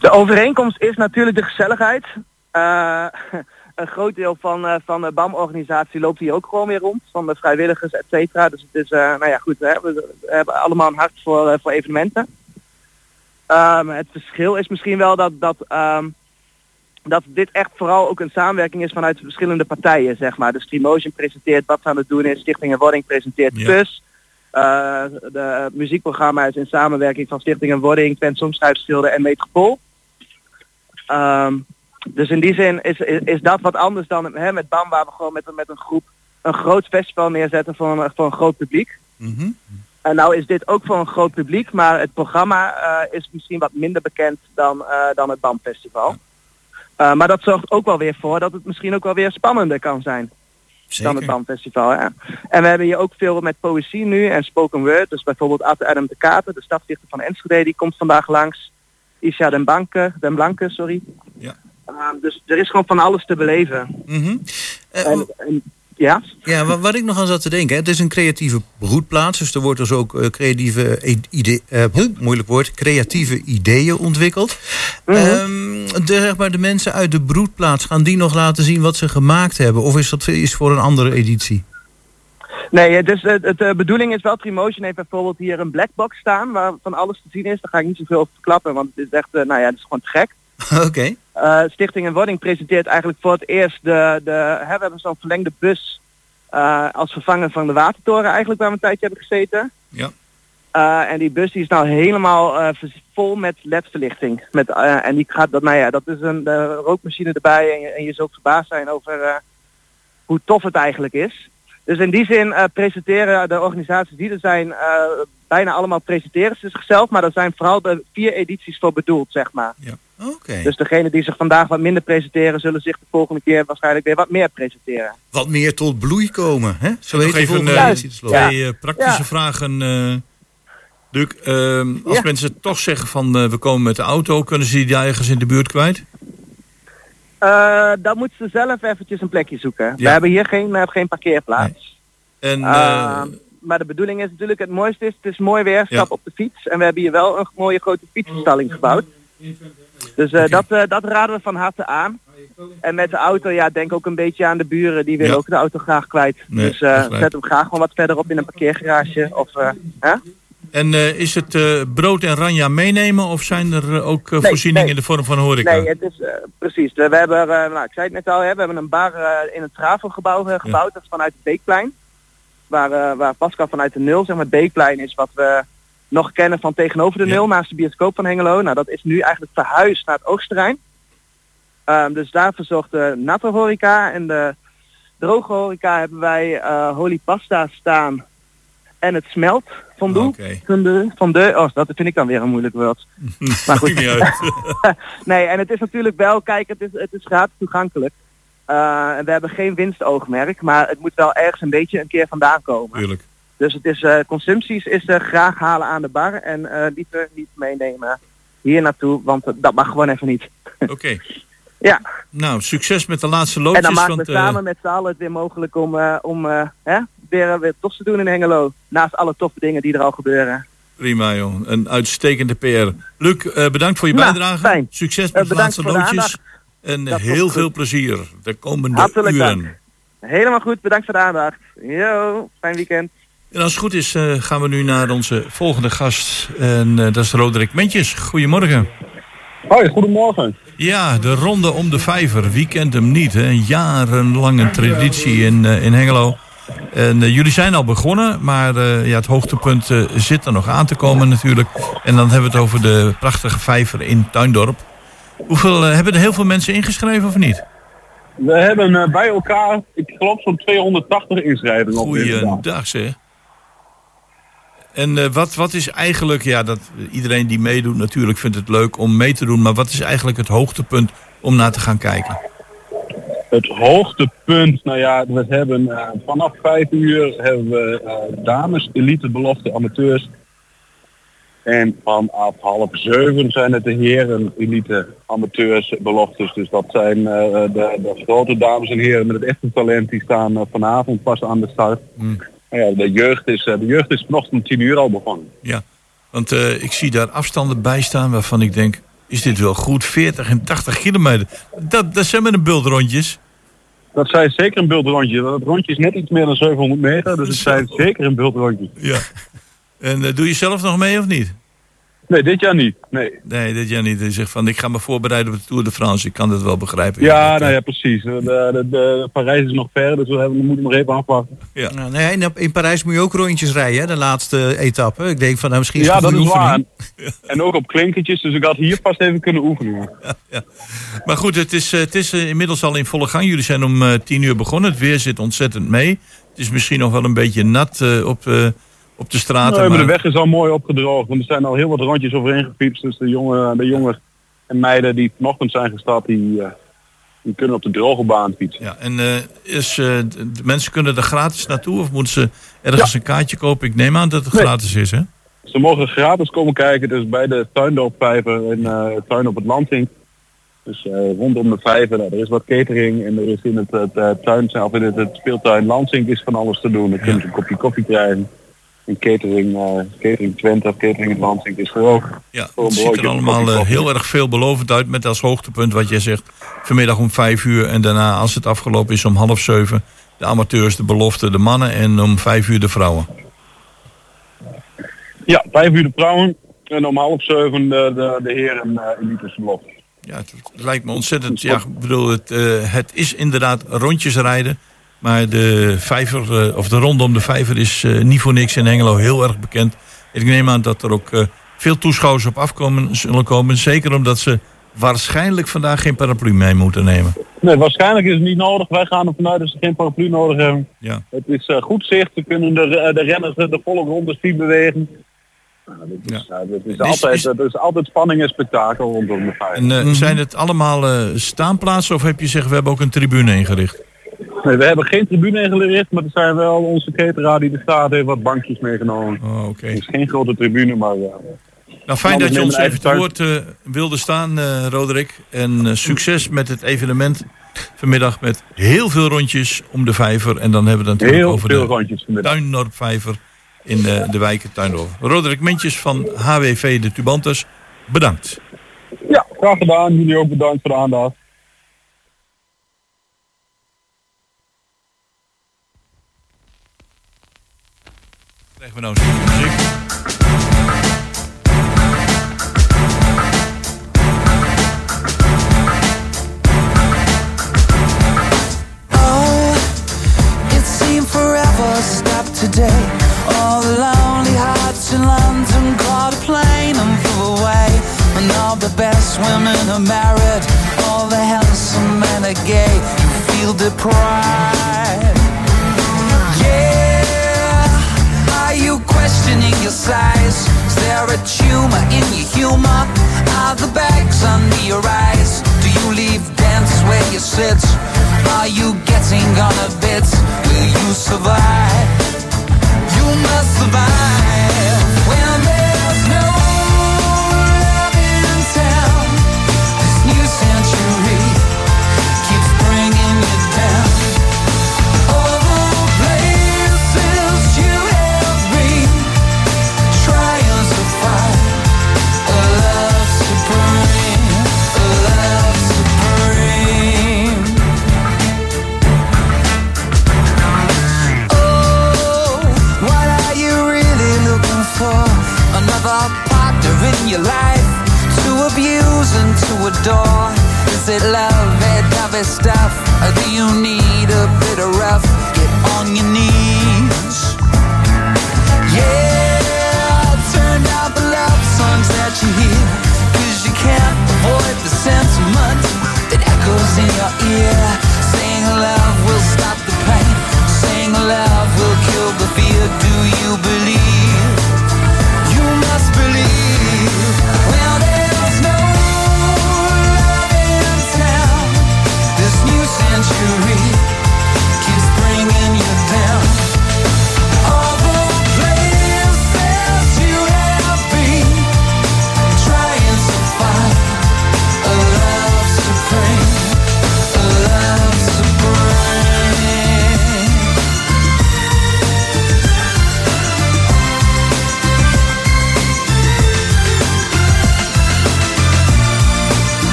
S8: De overeenkomst is natuurlijk de gezelligheid. Eh, [laughs] een groot deel van, eh, van de BAM-organisatie loopt hier ook gewoon weer rond. Van de vrijwilligers, et cetera. Dus het is, nou ja goed, hè, we, we hebben allemaal een hart voor, voor evenementen. Ehm, het verschil is misschien wel dat, dat, ehm, dat dit echt vooral ook een samenwerking is vanuit verschillende partijen, zeg maar. Dus Streamotion presenteert wat ze aan het doen is, Stichting en Wording presenteert
S3: Ja.
S8: PUS. Eh, de muziekprogramma is in samenwerking van Stichting en Wording, Songschrijfschilder en Metropool. Ehm, dus in die zin is, is, is dat wat anders dan hè, met BAM waar we gewoon met, een- met een groep een groot festival neerzetten voor een, voor een groot publiek.
S3: Mhm.
S8: En nou is dit ook voor een groot publiek, maar het programma eh, is misschien wat minder bekend dan, eh, dan het BAM Festival. Eh, maar dat zorgt ook wel weer voor dat het misschien ook wel weer spannender kan zijn dan het BAM Festival. Ja. En we hebben hier ook veel met poëzie nu en spoken word. Dus bijvoorbeeld Adam de Kater, de stadsdichter van Enschede, die komt vandaag langs. Isha den Blanke, den Blanke sorry.
S3: Ja.
S8: Eh, dus er is gewoon van alles te beleven.
S2: Mhm. Eh,
S8: En, en- ja?
S2: Ja, wa- wat ik nog aan zat te denken, hè, het is een creatieve broedplaats, dus er wordt dus ook eh, creatieve, i- ide- eh, moeilijk woord, creatieve ideeën ontwikkeld.
S8: Mhm.
S2: Ehm, de, zeg maar, de mensen uit de broedplaats, gaan die nog laten zien wat ze gemaakt hebben? Of is dat is voor een andere editie?
S8: Nee, het is, het, de bedoeling is wel, Trimotion heeft bijvoorbeeld hier een blackbox staan waar van alles te zien is. Daar ga ik niet zoveel over verklappen, want het is echt, eh, nou ja, het is gewoon te [laughs]
S2: Oké.
S8: Eh, Stichting en Wording presenteert eigenlijk voor het eerst de, de hè, we hebben zo'n verlengde bus eh, als vervanger van de watertoren eigenlijk waar we een tijdje hebben gezeten.
S3: Ja.
S8: Eh, en die bus die is nou helemaal vol met ledverlichting. Met, en die gaat dat, nou ja, dat is een rookmachine erbij en je, en je zult verbaasd zijn over hoe tof het eigenlijk is. Dus in die zin presenteren de organisaties die er zijn, bijna allemaal presenteren ze zichzelf, maar daar zijn vooral de vier edities voor bedoeld, zeg maar.
S2: Oké.
S8: Dus degene die zich vandaag wat minder presenteren, zullen zich de volgende keer waarschijnlijk weer wat meer presenteren.
S2: Wat meer tot bloei komen, hè? Zo de
S3: even,
S2: volgende
S3: eh. Twee eh, praktische
S8: Ja.
S3: vragen. eh Luc, ehm, als
S8: Ja.
S3: mensen toch zeggen van eh, we komen met de auto, kunnen ze die ergens in de buurt kwijt?
S8: Eh, dan moeten ze zelf eventjes een plekje zoeken. We hebben hier geen, geen parkeerplaats.
S3: En
S8: maar de bedoeling is natuurlijk, het mooiste is, het is mooi weer, stap
S3: Ja.
S8: op de fiets. En we hebben hier wel een mooie grote fietsenstalling gebouwd. Dus eh, dat, eh, dat raden we van harte aan. En met de auto, ja, denk ook een beetje aan de buren. Die willen
S3: Ja.
S8: ook de auto graag kwijt.
S3: Nee,
S8: dus eh, zet hem graag gewoon wat verderop in een parkeergarage. Of, hè?
S3: en is het brood en ranja meenemen of zijn er ook
S8: Nee,
S3: voorzieningen
S8: nee.
S3: in de vorm van horeca?
S8: Nee, het is precies. We, we hebben, nou, ik zei het net al, hè, we hebben een bar in het Travelgebouw gebouwd. Dat is vanuit het Beekplein. Waar, waar Pascal vanuit de nul, zeg maar, het Beekplein is wat we nog kennen van tegenover de
S3: Ja.
S8: nul, naast de bioscoop van Hengelo. Nou, dat is nu eigenlijk verhuisd naar het oogsterrein. Ehm, dus daar verzorgt de natte horeca en de droge horeca hebben wij eh holy pasta staan en het smelt van doe. Van de, van de, oh, dat vind ik dan weer een moeilijk woord. [laughs] Maar goed. [laughs] Nee, en het is natuurlijk wel, kijk, het is, het is gratis toegankelijk. Eh, en we hebben geen winstoogmerk, maar het moet wel ergens een beetje een keer vandaan komen.
S3: Tuurlijk.
S8: Dus het is, eh, consumpties is er graag halen aan de bar en eh liever niet meenemen hier naartoe, want dat mag gewoon even niet. [laughs]
S3: Oké.
S8: Ja.
S3: Nou, succes met de laatste
S8: en
S3: loodjes.
S8: dan maken we
S3: eh,
S8: samen met z'n allen het weer mogelijk om, om hè, weer, weer tof te doen in Hengelo. Naast alle toffe dingen die er al gebeuren.
S3: Prima joh, een uitstekende PR. Luc, bedankt voor je
S8: Nou,
S3: bijdrage.
S8: fijn.
S3: Succes met de laatste loodjes. En
S8: Dat
S3: heel veel
S8: goed.
S3: plezier de komende
S8: Hartelijk
S3: uren.
S8: dank. Helemaal goed, bedankt voor de aandacht. Yo, fijn weekend.
S3: En als het goed is eh, gaan we nu naar onze volgende gast. En eh, dat is Roderick Mentjes. Goedemorgen.
S9: Hoi, goedemorgen.
S3: Ja, de ronde om de vijver. Wie kent hem niet? Hè? Een jarenlange traditie in, eh, in Hengelo. En jullie zijn al begonnen, maar ja, het hoogtepunt zit er nog aan te komen natuurlijk. En dan hebben we het over de prachtige vijver in Tuindorp. Hoeveel, hebben er heel veel mensen ingeschreven of niet?
S9: We hebben bij elkaar, ik geloof zo'n 280 inschrijvingen op dit moment.
S3: Goeiedag zeg. En eh, wat, wat is eigenlijk, ja, dat, iedereen die meedoet natuurlijk vindt het leuk om mee te doen. Maar wat is eigenlijk het hoogtepunt om naar te gaan kijken?
S9: Het hoogtepunt, nou ja, we hebben eh, vanaf 5 uur hebben we eh, dames, elite, belofte, amateurs. En vanaf half zeven zijn het de heren, elite, amateurs, beloftes. Dus dat zijn de, de grote dames en heren met het echte talent, die staan vanavond pas aan de start.
S3: Hmm.
S9: Nou ja, de jeugd is, eh, de jeugd is vanochtend om 10 uur al begonnen.
S3: Ja, want eh, ik zie daar afstanden bij staan waarvan ik denk, is dit wel goed. 40 en 80 kilometer. Dat, dat zijn met een bultrondjes.
S9: Dat zijn zeker een bultrondje. Het rondje is net iets meer dan 700 meter, dus [laughs] het zijn zeker een bultrondje.
S3: Ja. En eh, doe je zelf nog mee of niet?
S9: Nee, dit jaar niet. Nee.
S3: Nee, dit jaar niet. Je zegt van, ik ga me voorbereiden op de Tour de France. Ik kan dat wel begrijpen.
S9: Ja,
S3: Dat,
S9: nou
S3: eh,
S9: ja, precies. De, de, de- Parijs is nog ver, dus we, hebben, we moeten nog even afwachten.
S3: Ja.
S2: Nou, nee, in, in Parijs moet je ook rondjes rijden, hè, de laatste etappe. Ik denk van, nou, misschien is
S9: Ja, dat is waar.
S2: oefening. [laughs]
S9: En ook op klinkertjes, dus ik had hier vast even kunnen oefenen.
S3: Maar goed, het is, het is eh, inmiddels al in volle gang. Jullie zijn om eh, tien uur begonnen. Het weer zit ontzettend mee. Het is misschien nog wel een beetje nat eh, op, eh, op de straten.
S9: Nee, maar de weg is al mooi opgedroogd, want er zijn al heel wat rondjes overheen gepiepst. Dus de jongen, de jongen en meiden die vanochtend zijn gestart, die, eh, die kunnen op de droge baan fietsen.
S3: Ja, en eh, is, eh, de mensen kunnen er gratis naartoe of moeten ze ergens een kaartje kopen? Ik neem aan dat het
S9: Nee.
S3: gratis is, hè?
S9: Ze mogen gratis komen kijken, dus bij de tuindoopvijver en tuin op het Landing. Dus rondom de vijver, nou, er is wat catering en er is in het, tuin, of in het, het speeltuin Lansing is van alles te doen. Dan kunnen ze een kopje koffie krijgen. En catering, eh, catering Twente of catering het Lansing is ook.
S3: Ja,
S9: een
S3: het ziet er
S9: een
S3: allemaal eh, heel erg veelbelovend uit. Met als hoogtepunt wat jij zegt. Vanmiddag om vijf uur en daarna als het afgelopen is om half zeven. De amateurs, de belofte, de mannen en om vijf uur de vrouwen.
S9: Ja, vijf uur de vrouwen en om half zeven de, de, de heren uh, elites belofte.
S3: Ja, het, het lijkt me ontzettend. Ja, ik bedoel, het, eh, het is inderdaad rondjes rijden. Maar de vijver, eh, of de ronde om de vijver is eh, niet voor niks in Hengelo heel erg bekend. Ik neem aan dat er ook eh, veel toeschouwers op afkomen zullen komen. Zeker omdat ze waarschijnlijk vandaag geen paraplu mee moeten nemen.
S9: Nee, waarschijnlijk is het niet nodig. Wij gaan er vanuit dat ze geen paraplu nodig hebben.
S3: Ja.
S9: Het is eh, goed zicht. Ze kunnen de, de renners de volle ronde zien bewegen. Nou, dat, is,
S3: Ja.
S9: ja, dat, is
S3: Is-
S9: altijd,
S3: is-
S9: dat is altijd spanning en spektakel rondom de vijf.
S3: En eh, zijn het allemaal eh, staanplaatsen of heb je gezegd we hebben ook een tribune ingericht?
S9: Nee, we hebben geen tribune ingericht, maar er zijn wel onze cateraar die de staat heeft wat bankjes meegenomen.
S3: Oh, oké.
S9: Het is geen grote tribune, maar eh,
S3: Nou, fijn dat je ons even te woord eh, wilde staan, eh, Roderick. En eh, succes met het evenement vanmiddag met heel veel rondjes om de vijver. En dan hebben we het natuurlijk
S9: heel
S3: over
S9: veel
S3: de
S9: rondjes vanmiddag.
S3: In de, de wijken Tuindorp. Roderick Mentjes van HWV de Tubantes, bedankt.
S9: Ja, graag gedaan. Jullie ook bedankt voor de aandacht.
S3: Krijgen we nou muziek.
S10: It seemed forever stopped today. All the lonely hearts in London caught a plane and flew away. And all the best women are married, all the handsome men are gay. You feel deprived. Questioning your size? Is there a tumor in your humor? Are the bags under your eyes? Do you leave dance where you sit? Are you getting on a bit? Will you survive? You must survive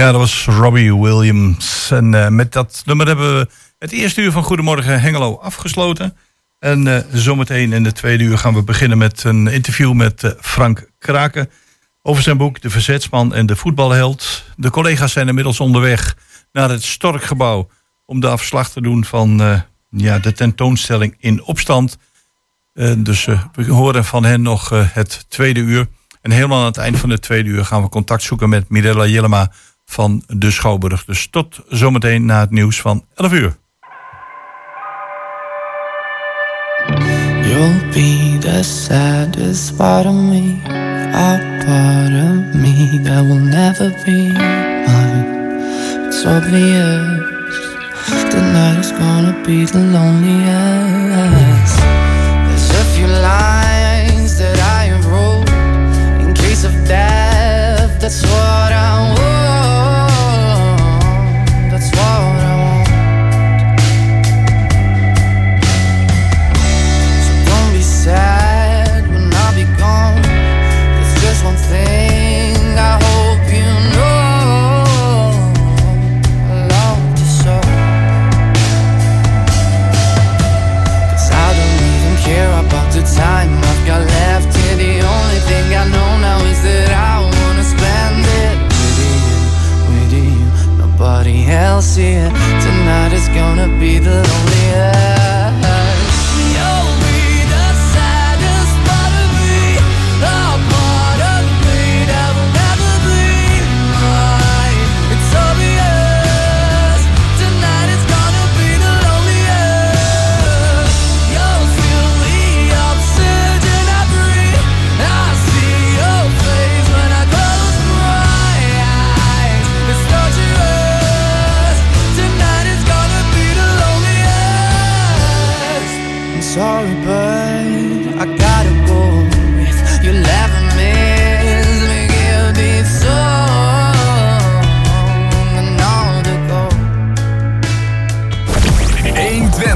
S3: Ja, dat was Robbie Williams. En eh, met dat nummer hebben we het eerste uur van Goedemorgen Hengelo afgesloten. En eh, zometeen in de tweede uur gaan we beginnen met een interview met eh, Frank Kraken. Over zijn boek De Verzetsman en de Voetbalheld. De collega's zijn inmiddels onderweg naar het Storkgebouw. Om daar verslag te doen van ja, de tentoonstelling in opstand. Dus we horen van hen nog het tweede uur. En helemaal aan het eind van het tweede uur gaan we contact zoeken met Mirella Jellema van de Schouwburg. Dus tot zometeen na het nieuws van 11 uur.
S11: You'll be the saddest part of me, a part of me that will never be mine. It's obvious tonight is gonna be the loneliest. There's a few lines that I wrote in case of death. That's what else here. Tonight is gonna be the loneliest.